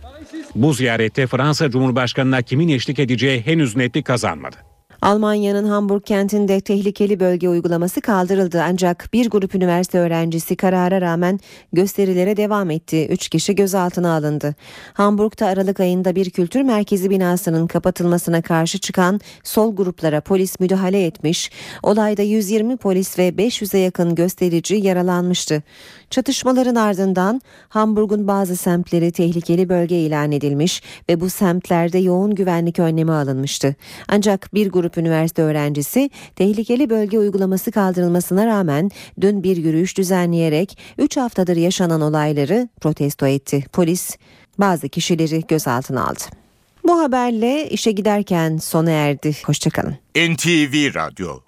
Bu ziyarette Fransa Cumhurbaşkanı'na kimin eşlik edeceği henüz netlik kazanmadı. Almanya'nın Hamburg kentinde tehlikeli bölge uygulaması kaldırıldı ancak bir grup üniversite öğrencisi karara rağmen gösterilere devam etti. Üç kişi gözaltına alındı. Hamburg'da Aralık ayında bir kültür merkezi binasının kapatılmasına karşı çıkan sol gruplara polis müdahale etmiş. Olayda 120 polis ve 500'e yakın gösterici yaralanmıştı. Çatışmaların ardından Hamburg'un bazı semtleri tehlikeli bölge ilan edilmiş ve bu semtlerde yoğun güvenlik önlemi alınmıştı. Ancak bir grup üniversite öğrencisi tehlikeli bölge uygulaması kaldırılmasına rağmen dün bir yürüyüş düzenleyerek 3 haftadır yaşanan olayları protesto etti. Polis bazı kişileri gözaltına aldı. Bu haberle işe giderken sona erdi. Hoşçakalın. NTV Radyo